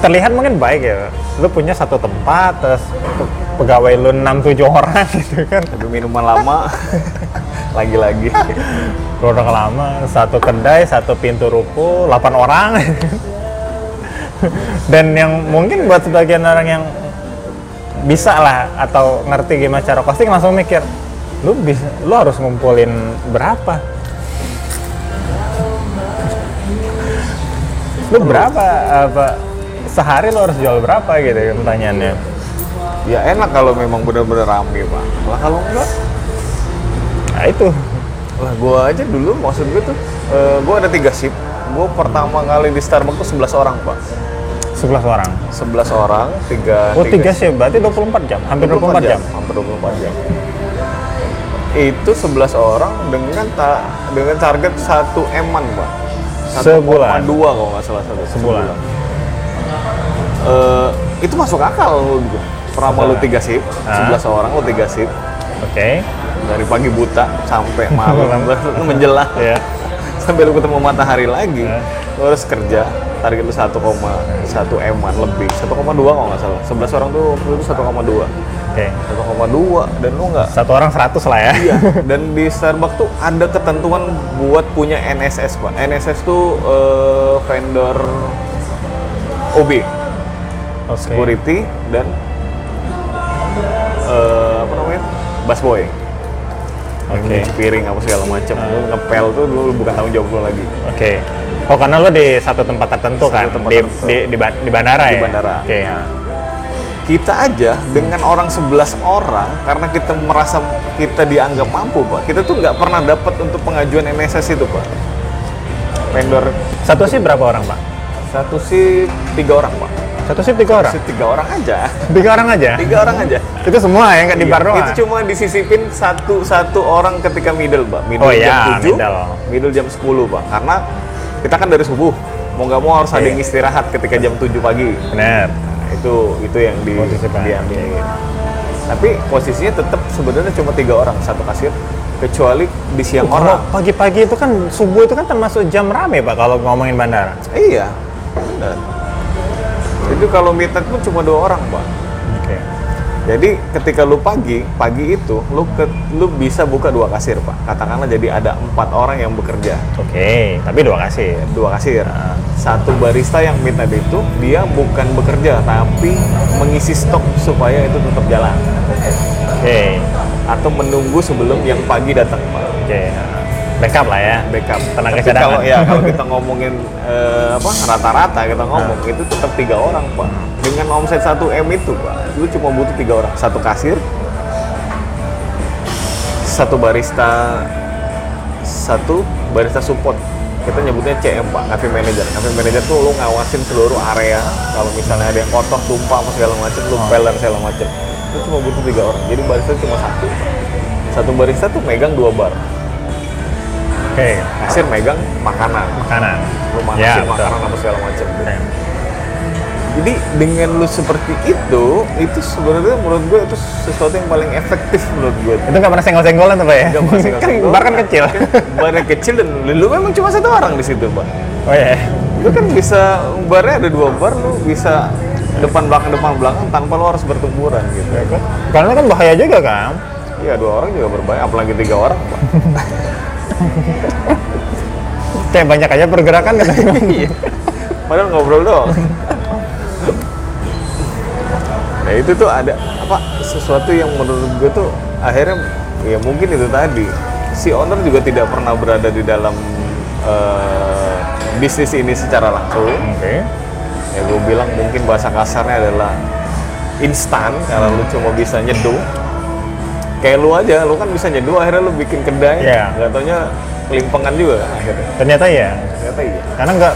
terlihat mungkin baik ya. Lu punya satu tempat terus pe- pegawai lu 6-7 orang gitu kan. Tapi minuman lama. Lagi-lagi. Produk lama satu kedai satu pintu ruko 8 orang. Dan yang mungkin buat sebagian orang yang bisa lah atau ngerti gimana cara costing langsung mikir lu bisa lu harus ngumpulin berapa? Lu berapa apa sehari lu harus jual berapa? Gitu pertanyaannya. Ya enak kalau memang benar-benar rame pak. Lah kalau enggak? Nah itu. Lah gua aja dulu maksud gue tuh eh, gua ada tiga shift. Gua pertama kali di Starbucks tuh 11 orang pak 11 orang. 11 orang tiga oh tiga sih berarti 24 jam. Hampir 24 jam. hampir 24 jam. Itu 11 orang dengan ta dengan target 1 eman pak. Sebulan. 1,2 kalau nggak salah satu Sebulan. Eh, itu masuk akal lu gitu selama lu Masuk tiga shift Ah. 11 orang lu tiga shift. Oke. Dari pagi buta sampai malam menjelang. Ya sampai lu ketemu matahari lagi Ya. lu harus kerja target lu 1,1 eman lebih. 1,2 kalau nggak salah. 11 orang tuh waktu itu 1,2 oke. 1,2 dan lu nggak satu orang 100 lah ya. Iya. Dan di Starbucks tuh ada ketentuan buat punya NSS pak. NSS tuh eh, vendor OB Oke. security dan eh, apa namanya? Busboy Oke. nyuci piring apa segala macam. Lu ngepel tuh lu bukan tanggung jawab lu lagi. Oke. Oh karena lo di satu tempat tertentu Satu kan tempat di, tertentu. di di di bandara Di ya. bandara. Oke. Nah, kita aja dengan orang 11 orang karena kita merasa kita dianggap mampu pak kita tuh nggak pernah dapat untuk pengajuan NSS itu pak vendor Satu sih berapa orang pak? satu sih tiga orang pak Satu sih tiga orang. Sih tiga orang aja Tiga orang aja. tiga orang aja Itu semua ya nggak di Iya, bar doang. itu cuma disisipin satu satu orang ketika middle pak Oh middle iya, jam 7 middle. middle jam 10 pak karena kita kan dari subuh mau nggak mau harus ada Iya. yang istirahat ketika jam 7 pagi Bener. Nah, itu itu yang di diambil tapi posisinya tetap sebenarnya cuma tiga orang satu kasir kecuali di siang Kalau orang pagi-pagi itu kan subuh itu kan termasuk jam rame pak kalau ngomongin bandara. iya benar itu kalau midnight pun cuma dua orang pak Oke. jadi ketika lu pagi pagi itu lu ke, lu bisa buka dua kasir pak katakanlah jadi ada empat orang yang bekerja Oke. Tapi dua kasih. dua kasir satu barista yang midnight itu dia bukan bekerja tapi mengisi stok supaya itu tetap jalan Oke. atau menunggu sebelum yang pagi datang pak Oke. Backup lah ya. backup. Tenaga Tapi cadangan. kalau ya kalau kita ngomongin eh, apa rata-rata kita ngomong itu tetap tiga orang pak. Dengan omset 1 m itu pak lu cuma butuh tiga orang. Satu kasir satu barista satu barista support. Kita nyebutnya CM pak cafe manager. Cafe manager tuh lu ngawasin seluruh area. Kalau misalnya ada yang kotor tumpah apa segala macam lu pel dan segala macam itu cuma butuh tiga orang. Jadi barista cuma satu Pak. satu barista tuh megang dua bar Oke. kasir megang makanan Makanan. lu manasin Ya, betul. makanan apa segala macam Oke. jadi dengan lu seperti itu itu sebenarnya menurut gue itu sesuatu yang paling efektif menurut gue Itu nggak pernah senggol-senggolan tuh pak ya? Nggak pernah senggol- kan bar kan kecil. barnya kecil dan lu memang cuma satu orang di situ pak oh iya. lu kan bisa barnya ada dua bar lu bisa depan belakang depan belakang tanpa lu harus bertempuran gitu Karena kan bahaya juga kan. iya dua orang juga berbahaya apalagi tiga orang pak Kayak banyak aja pergerakan kan. Iya. padahal ngobrol doang nah itu tuh ada apa sesuatu yang menurut gue tuh akhirnya ya mungkin itu tadi si owner juga tidak pernah berada di dalam eh, bisnis ini secara langsung Oke. ya gue bilang mungkin bahasa kasarnya adalah instan kalau lu cuma bisa nyeduh kayak lu aja lu kan bisa nyeduh akhirnya lu bikin kedai Iya. nggak taunya kelimpangan juga kan akhirnya Ternyata ya. ternyata iya Karena nggak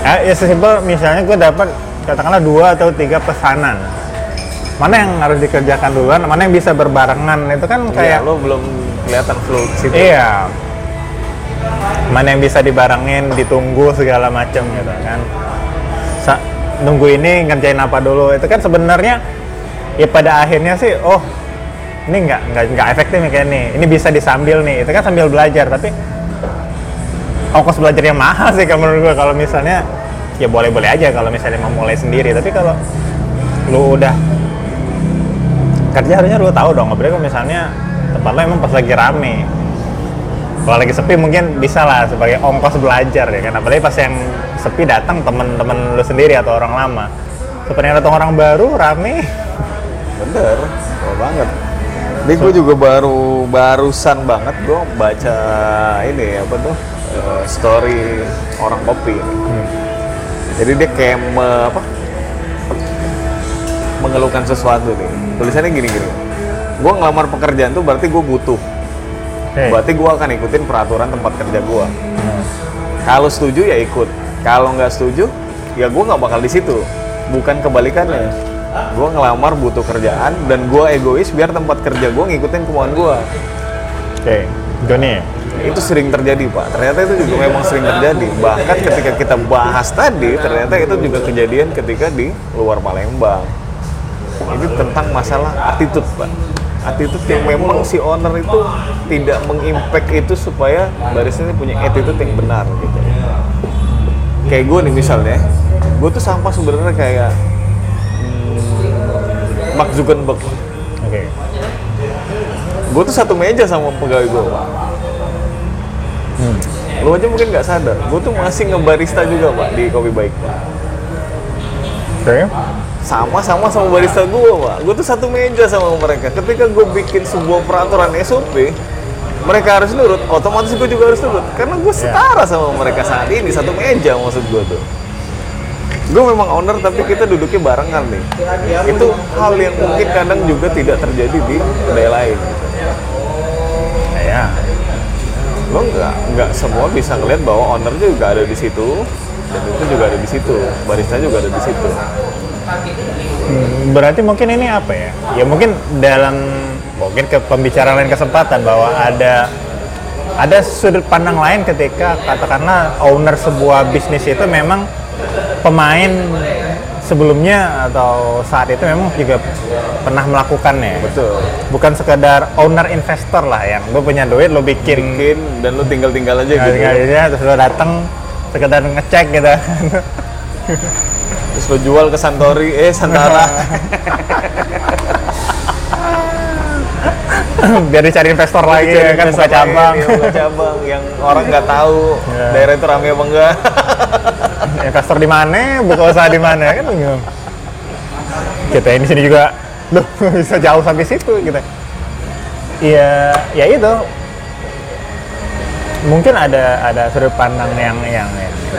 ya, ya sesimpel misalnya gue dapat katakanlah dua atau tiga pesanan. Mana yang harus dikerjakan duluan, mana yang bisa berbarengan itu kan kayak kayak lu belum kelihatan flow situ Iya. Mana yang bisa dibarengin, ditunggu segala macam gitu kan. Sa- nunggu ini ngerjain apa dulu itu kan sebenarnya ya pada akhirnya sih oh ini nggak nggak nggak efektif nih kayak nih ini bisa disambil nih. Itu kan sambil belajar tapi ongkos belajar yang mahal sih kalau menurut gue kalau misalnya ya boleh-boleh aja kalau misalnya mau mulai sendiri. Tapi kalau lu udah kerja harusnya lu tahu dong. Apalagi misalnya tempat lo emang pas lagi rame. Kalau lagi sepi mungkin bisa lah sebagai ongkos belajar ya kan? Apalagi pas yang sepi datang temen-temen lu sendiri atau orang lama. Sepertinya datang orang baru rame. Bener banget ini gue juga baru barusan banget gue baca ini apa tuh eh, story orang kopi. Ini. jadi dia kayak me- apa mengeluhkan sesuatu nih. Tulisannya gini gini. Gue ngelamar pekerjaan tuh berarti gue butuh. Oke. berarti gue akan ikutin peraturan tempat kerja gue kalau setuju ya ikut. Kalau nggak setuju ya gue nggak bakal di situ. Bukan kebalikannya gue ngelamar butuh kerjaan dan gue egois biar tempat kerja gue ngikutin kemauan gue oke Joni. Itu sering terjadi pak. Ternyata itu juga memang sering terjadi. Bahkan ketika kita bahas tadi ternyata itu juga kejadian ketika di luar Palembang. Ini tentang masalah attitude pak. Attitude yang memang si owner itu tidak mengimpact itu supaya baris ini punya attitude yang benar gitu. Kayak gue nih misalnya gue tuh sampah sebenarnya kayak Mark Zuckerberg. Oke. Gue tuh satu meja sama pegawai gue pak. Hmm. lu aja mungkin nggak sadar. Gue tuh masih ngebarista juga pak di kopi baik pak oke. Sama-sama sama barista gue pak. Gue tuh satu meja sama mereka. Ketika gue bikin sebuah peraturan SOP mereka harus nurut otomatis gue juga harus nurut. Karena gue setara sama mereka saat ini satu meja maksud gue tuh gue memang owner tapi kita duduknya barengan nih. Itu hal yang mungkin kadang juga tidak terjadi di kedai lain. Ya lo nggak nggak semua bisa ngeliat bahwa owner juga ada di situ dan itu juga ada di situ barista juga ada di situ. Hmm, berarti mungkin ini apa ya? Ya mungkin dalam mungkin ke pembicaraan lain kesempatan bahwa ada ada sudut pandang lain ketika katakanlah owner sebuah bisnis itu memang pemain sebelumnya atau saat itu memang juga pernah melakukannya betul. Bukan sekedar owner investor lah yang lo punya duit lo bikin. Bikin dan lu tinggal tinggal aja Nah, gitu. tinggal aja, terus lo datang sekedar ngecek gitu. Terus lu jual ke Santori eh Santara. Biar dicari investor lagi ya kan buka Investor cabang. lain, iya, buka cabang yang orang nggak tahu Iya. daerah itu rame apa enggak investor di mana? Buka usaha di mana? Kan bingung kita ini sini juga. Loh bisa jauh sampai situ gitu. Iya ya itu. Mungkin ada ada sudut pandang yang yang,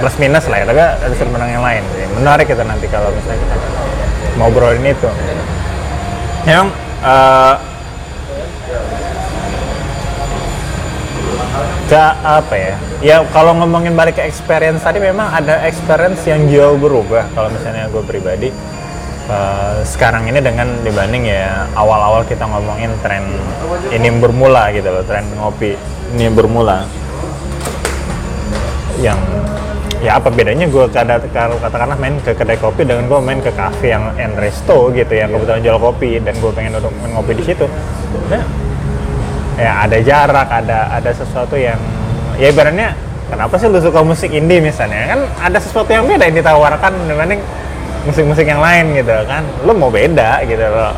plus minus lah ya tapi ada sudut pandang yang lain. Menarik kita nanti kalau misalnya kita ngobrolin itu. Yang eh, Gak apa ya? Ya kalau ngomongin balik ke experience tadi memang ada experience yang jauh berubah. Kalau misalnya gue pribadi eh, sekarang ini dengan dibanding ya awal-awal kita ngomongin tren ini bermula gitu loh tren ngopi ini bermula. Yang ya apa bedanya gue kada katakanlah main ke kedai kopi dengan gue main ke cafe yang and resto gitu yang kebetulan jual kopi dan gue pengen duduk ngopi di situ. Nah, ya ada jarak ada ada sesuatu yang ya ibaratnya kenapa sih lu suka musik indie misalnya? Kan ada sesuatu yang beda yang ditawarkan dibanding musik-musik yang lain gitu kan. Lu mau beda gitu loh.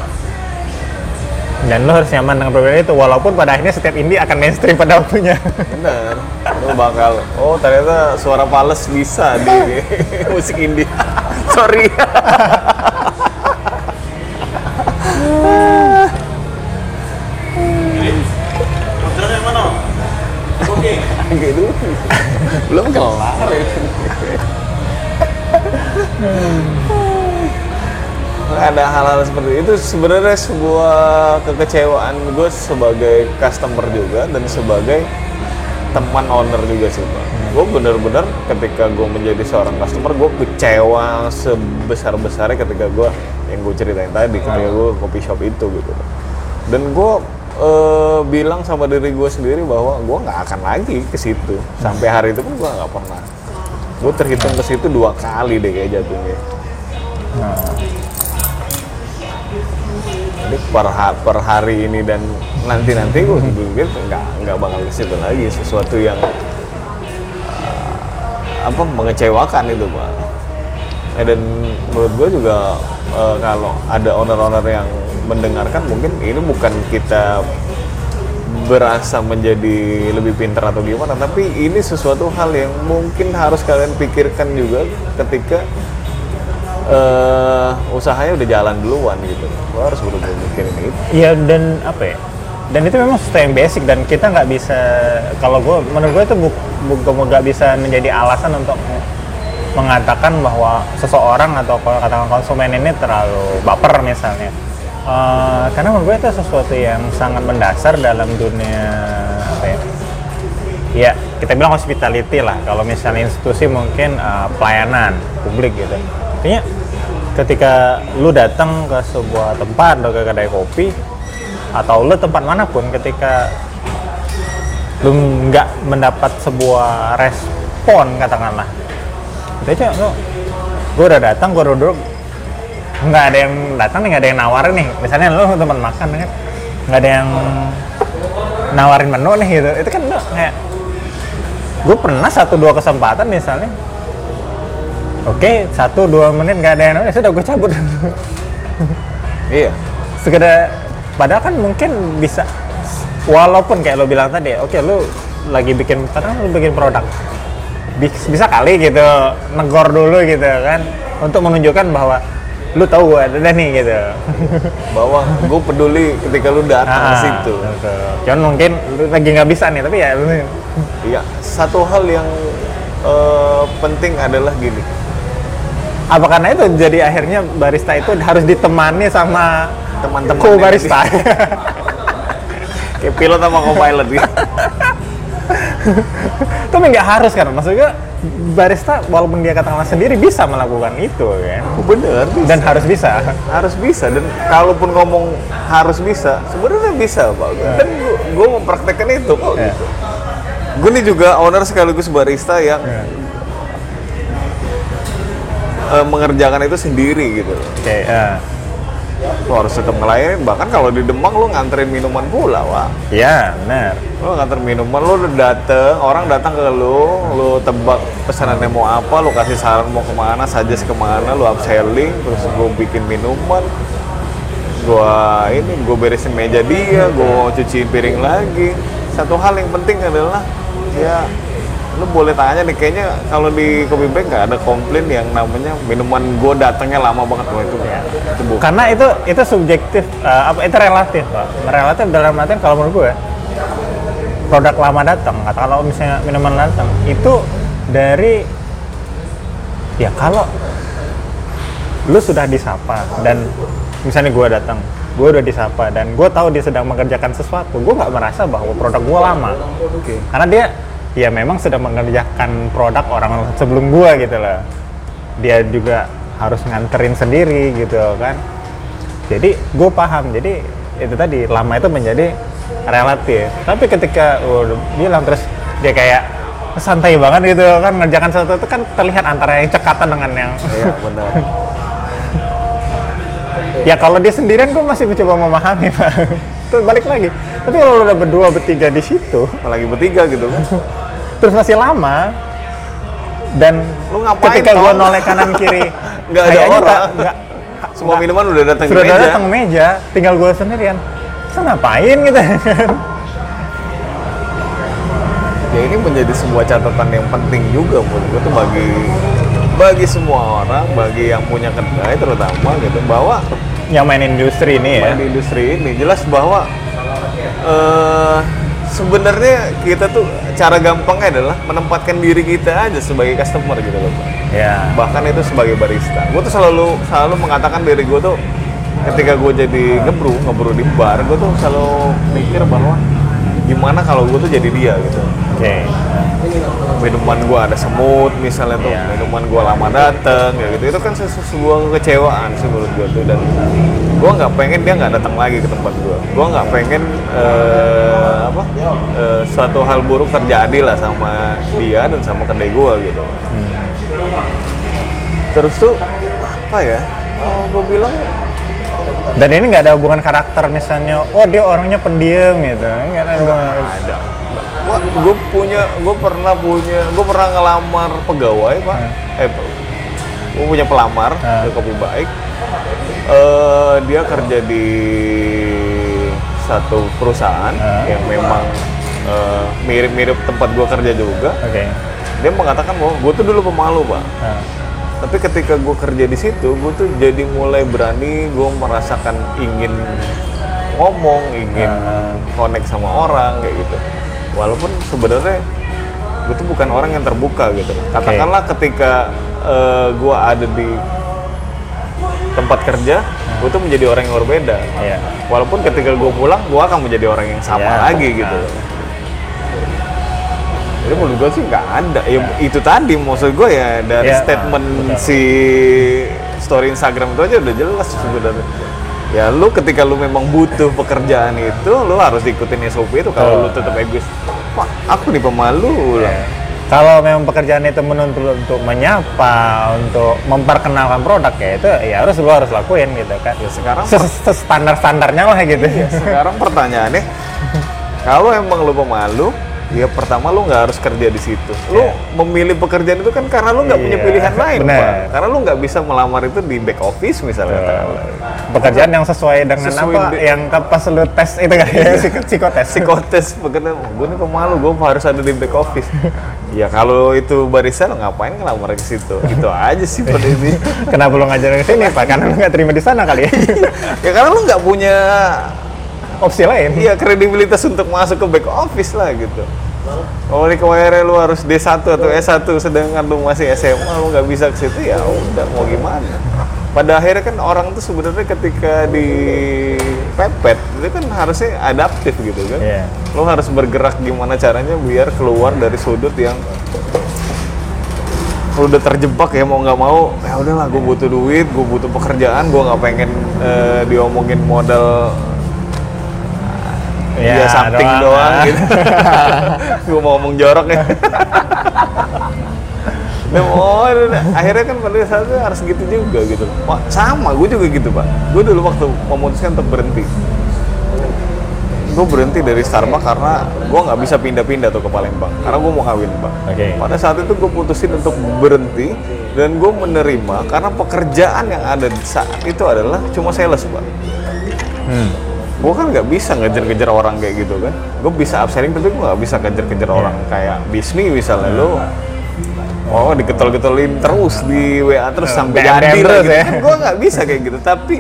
Dan lo harus nyaman dengan perbedaan itu walaupun pada akhirnya setiap indie akan mainstream pada waktunya. Bener. Lu bakal oh ternyata suara pales bisa di musik indie. Sorry gitu. Belum kelar. Ada hal-hal seperti itu. Sebenarnya sebuah kekecewaan gue sebagai customer juga dan sebagai teman owner juga sih pak. Gue bener-bener ketika gue menjadi seorang customer gue kecewa sebesar besarnya ketika gue yang gue ceritain tadi ketika gue kopi shop itu gitu. Dan gue eh, bilang sama diri gue sendiri bahwa gue nggak akan lagi ke situ. Sampai hari itu pun gue nggak pernah. Gue terhitung ke situ dua kali deh kayak jatuhnya. Jadi per, ha- per hari ini dan nanti nanti gue pikir nggak nggak bakal ke situ lagi. Sesuatu yang uh, apa mengecewakan itu pak. Eh, dan menurut gue juga uh, kalau ada owner-owner yang mendengarkan mungkin ini bukan kita berasa menjadi lebih pintar atau gimana tapi ini sesuatu hal yang mungkin harus kalian pikirkan juga ketika eh usahanya udah jalan duluan gitu lo harus benar-benar mikirin itu Iya dan apa ya? Dan itu memang sesuatu yang basic dan kita nggak bisa kalau gue menurut gue itu bu- bukan nggak bisa menjadi alasan untuk mengatakan bahwa seseorang atau katakan konsumen ini terlalu baper misalnya. Eh, karena menurut gue itu sesuatu yang sangat mendasar dalam dunia apa ya? Ya kita bilang hospitality lah. Kalau misalnya institusi mungkin eh, pelayanan publik gitu. Artinya ketika lu datang ke sebuah tempat atau ke kedai kopi atau lu tempat mana pun ketika lu nggak mendapat sebuah respon katakanlah itu aja lu gue udah datang gue duduk nggak ada yang datang nih nggak ada yang nawarin nih. Misalnya lu tempat makan kan? Nggak ada yang nawarin menu nih gitu. Itu kan lu kayak gue pernah satu dua kesempatan misalnya. Oke, satu dua menit nggak ada yang nawarin, ya sudah gue cabut. iya. Sekedar, padahal kan mungkin bisa, walaupun kayak lo bilang tadi, oke lo lagi bikin, karena lo bikin produk, Bis- bisa kali gitu negor dulu gitu kan, untuk menunjukkan bahwa lu tahu gue ada nih gitu. Bahwa gue peduli ketika lu datang ke situ. Ah, betul. cuman mungkin lu lagi nggak bisa nih tapi ya lu iya satu hal yang eh, penting adalah gini. Apa karena itu jadi akhirnya barista itu harus ditemani sama Teman-teman co yang barista? kayak pilot sama co-pilot gitu. Tapi nggak harus kan maksudnya barista walaupun dia katakanlah sendiri bisa melakukan itu kan bener bisa. dan harus bisa harus bisa dan kalaupun ngomong harus bisa sebenarnya bisa pak dan gue mempraktekkan itu kok Ya. gitu gue nih juga owner sekaligus barista yang Ya. eh, mengerjakan itu sendiri gitu oke ya. Lo harus tetap ngelayanin. Bahkan kalau di Demang lo nganterin minuman pula pak ya benar. Lo nganter minuman lo dateng orang datang ke lo lo tebak pesanannya mau apa lo kasih saran mau ke mana suggest ke mana lo upselling terus gue bikin minuman. Gua ini gue beresin meja dia gue cuciin piring lagi. Satu hal yang penting adalah ya lu boleh tanya nih kayaknya kalau di kopi bag nggak ada komplain yang namanya minuman gue datangnya lama banget. Wah, itu itu bukan karena itu itu subjektif eh, apa itu relatif pak. Relatif dalam artian kalau menurut gue produk lama datang atau kalau misalnya minuman datang itu dari ya kalau lu sudah disapa dan misalnya gue datang gue udah disapa dan gue tahu dia sedang mengerjakan sesuatu gue nggak merasa bahwa produk gue lama. Oke. karena dia ya memang sudah mengerjakan produk orang sebelum gua gitu loh. Dia juga harus nganterin sendiri gitu kan. Jadi gue paham. Jadi itu tadi lama itu menjadi relatif. Tapi ketika udah bilang terus dia kayak santai banget gitu kan ngerjakan sesuatu itu kan terlihat antara yang cekatan dengan yang Iya benar. Ya kalau dia sendirian gue masih mencoba memahami pak. Balik lagi. Tapi kalau udah berdua bertiga di situ apalagi bertiga gitu kan masih lama dan Lu ngapain, ketika Tom? noleh kanan kiri Nggak ada orang. tak- nggak semua minuman udah datang sudah meja datang meja tinggal gua sendirian saya ngapain gitu ya ini menjadi sebuah catatan yang penting juga menurut gue tuh bagi bagi semua orang bagi yang punya kedai terutama gitu bahwa yang main industri ini ya main di industri ini jelas bahwa eh sebenarnya kita tuh cara gampangnya adalah menempatkan diri kita aja sebagai customer gitu loh Pak. ya. Bahkan itu sebagai barista. Gue tuh selalu selalu mengatakan diri gue tuh ketika gue jadi ngebrew ngebrew di bar gue tuh selalu mikir bahwa gimana kalau gue tuh jadi dia gitu. Oke minuman gua ada semut misalnya tuh. Iya. minuman gua lama dateng kayak gitu. Itu kan sebuah kekecewaan sih menurut gua tuh. Dan gua nggak pengen dia nggak datang lagi ke tempat gua. Gua nggak pengen eh, apa eh, suatu hal buruk terjadi lah sama dia dan sama kedai gua gitu. Terus tuh apa ya oh, gua bilang dan ini nggak ada hubungan karakter misalnya oh dia orangnya pendiam gitu. Nggak ada gua gue punya gue pernah punya gue pernah ngelamar pegawai pak. Eh gue punya pelamar ke kopi baik. Eh dia kerja di satu perusahaan Ah. yang memang eh, mirip-mirip tempat gue kerja juga. Oke. Dia mengatakan bahwa gue tuh dulu pemalu pak. Nah, tapi ketika gue kerja di situ gue tuh jadi mulai berani gue merasakan ingin ngomong ingin Ah. connect sama orang kayak gitu walaupun sebenarnya gue tuh bukan orang yang terbuka gitu. Katakanlah ketika gue ada di tempat kerja gue tuh menjadi orang yang berbeda. Iya. walaupun ketika gue pulang gue akan menjadi orang yang sama Iya. lagi gitu. jadi menurut gue sih nggak ada. Ya itu tadi maksud gue ya dari Iya, statement betul. si story Instagram itu aja udah jelas sebenarnya ya lu ketika lu memang butuh pekerjaan itu lu harus ikutin SOP itu kalau lu tetap egois Pak, aku nih pemalu lah Ya. Kalau memang pekerjaan itu menuntut untuk menyapa, untuk memperkenalkan produk ya itu ya harus lo harus lakuin gitu kan. Ya, sekarang standar standarnya lah gitu. sekarang pertanyaannya kalau emang lu pemalu Ya pertama lu nggak harus kerja di situ. Lu Iya. memilih pekerjaan itu kan karena lu nggak punya Iya, pilihan lain, benar. Pak. Karena lu nggak bisa melamar itu di back office misalnya. katakanlah. pekerjaan yang sesuai dengan Sesuai apa yang pas lu tes itu kan ya psiko- psikotes Psikotes pekerjaan, oh, gue nih pemalu, gue harus ada di back office. ya kalau itu barista lo ngapain ngelamar ke situ? Itu aja sih pada ini. kenapa lu ngajarin ke sini pak karena lu nggak terima di sana kali ya ya karena lu nggak punya opsi lain iya kredibilitas untuk masuk ke back office lah gitu. Kalau di KWR lu harus D1 atau S1 sedangkan lu masih SMA lu nggak bisa ke situ ya udah mau gimana. Pada akhirnya kan orang tuh sebenarnya ketika di pepet itu kan harusnya adaptif gitu kan. Iya. Lo harus bergerak gimana caranya biar keluar dari sudut yang lu udah terjebak ya mau nggak mau ya udahlah gue butuh duit gue butuh pekerjaan gue nggak pengen eh, diomongin modal ya, samping doang, gitu gue mau ngomong jorok ya Nah, oh, akhirnya kan pada saat itu harus gitu juga gitu. Wah, sama, gue juga gitu pak. Gue dulu waktu memutuskan untuk berhenti, gue berhenti dari Starbucks karena gue nggak bisa pindah-pindah tuh ke Palembang karena gue mau kawin pak. Oke. Pada saat itu gue putusin untuk berhenti dan gue menerima karena pekerjaan yang ada di saat itu adalah cuma sales pak. hmm. Gue kan nggak bisa ngejar-ngejar orang kayak gitu kan. Gue bisa upselling tapi gue nggak bisa ngejar-ngejar orang kayak bismi misalnya lo. Oh diketel-ketelin terus di WA terus sampai DM jadi terus gitu. ya. Kan gue nggak bisa kayak gitu. Tapi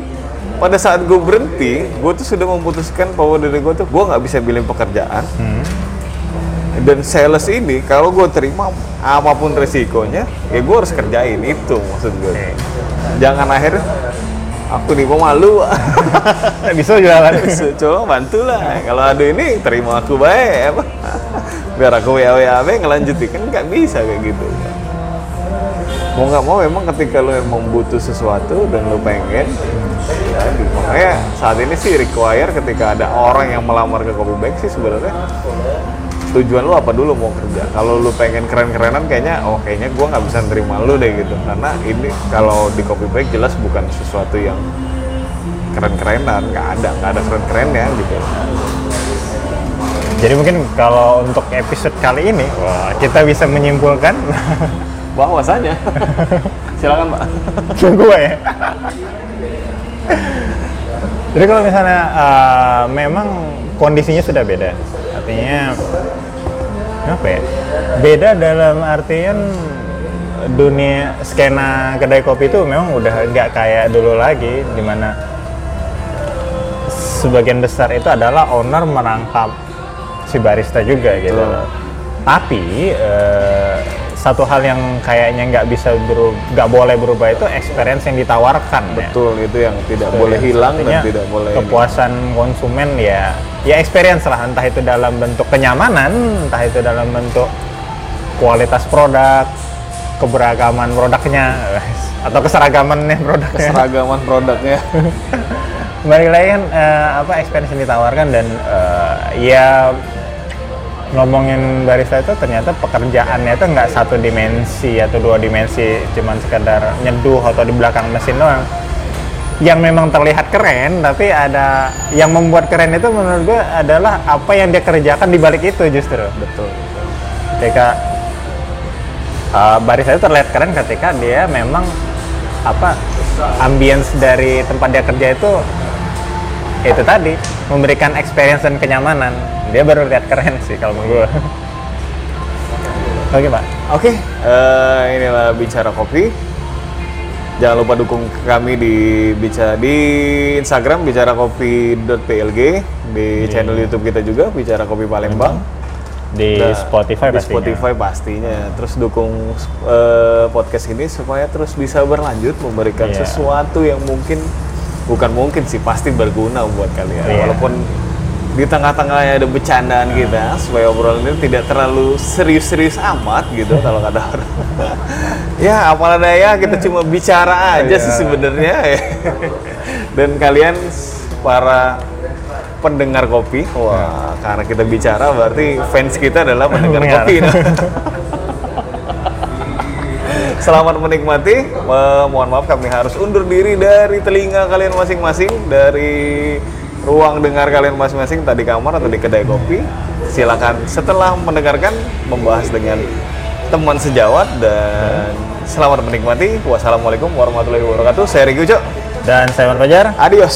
pada saat gue berhenti, gue tuh sudah memutuskan bahwa dari gue tuh gue nggak bisa pilih pekerjaan. Dan sales ini kalau gue terima apa pun resikonya, ya gue harus kerjain itu maksud gue. Jangan akhirnya aku nih malu. Nggak bisa jualan Coba bantu lah. Kalau ada ini terima aku baik apa. Biar aku WA WA ngelanjutin kan nggak bisa kayak gitu. Mau nggak mau memang ketika lo emang butuh sesuatu dan lo pengen jadi makanya saat ini sih require ketika ada orang yang melamar ke Kopi Bag sih sebenarnya tujuan lo apa dulu mau kerja? Kalau lo pengen keren-kerenan kayaknya oh kayaknya gua nggak bisa nerima lo deh gitu. Karena ini kalau di Kopi Bag jelas bukan sesuatu yang keren-kerenan nggak ada nggak ada keren-kerennya gitu. Jadi mungkin kalau untuk episode kali ini wah kita bisa menyimpulkan. Bahwasanya. Silakan pak. Gue ya. Jadi kalau misalnya uh, memang kondisinya sudah beda. Artinya apa ya? Beda dalam artian dunia skena kedai kopi itu memang udah nggak kayak dulu lagi di mana sebagian besar itu adalah owner merangkap si barista juga gitu. Tapi eh, satu hal yang kayaknya nggak bisa berubah, nggak boleh berubah itu experience yang ditawarkan ya. betul itu yang tidak Betul, boleh ya. hilang dan tidak boleh kepuasan konsumen ya ya experience lah entah itu dalam bentuk kenyamanan entah itu dalam bentuk kualitas produk keberagaman produknya atau keseragamannya produknya keseragaman produknya balik lagi kan eh, apa experience yang ditawarkan dan eh, ya ngomongin barista itu ternyata pekerjaannya itu nggak satu dimensi atau dua dimensi cuman sekedar nyeduh atau di belakang mesin doang. Yang memang terlihat keren tapi ada yang membuat keren itu menurut gue adalah apa yang dia kerjakan di balik itu justru. Betul. Ketika uh, barista itu terlihat keren ketika dia memang apa ambience dari tempat dia kerja itu itu tadi memberikan experience dan kenyamanan dia baru lihat keren sih kalau menurut gue oke pak oke eh, inilah bicara kopi jangan lupa dukung kami di bicara di Instagram bicara kopi.plg di channel YouTube kita juga bicara kopi Palembang di Nah, Spotify di pastinya. Spotify pastinya. Terus dukung eh, podcast ini supaya terus bisa berlanjut memberikan Iya. sesuatu yang mungkin bukan mungkin sih pasti berguna buat kalian. Iya. Walaupun di tengah-tengahnya ada bercandaan kita supaya obrolan ini tidak terlalu serius-serius amat gitu kalau kata orang. ya apalah daya kita cuma bicara aja sih Iya. sebenarnya Dan kalian para pendengar kopi, wah karena kita bicara berarti fans kita adalah pendengar Pendengar. kopi. Selamat menikmati. Mohon maaf kami harus undur diri dari telinga kalian masing-masing dari ruang dengar kalian masing-masing tadi kamar atau di kedai kopi. Silakan setelah mendengarkan membahas dengan teman sejawat dan selamat menikmati. Wassalamualaikum warahmatullahi wabarakatuh. Saya Riki Ucok. Dan saya Fajar. Adios.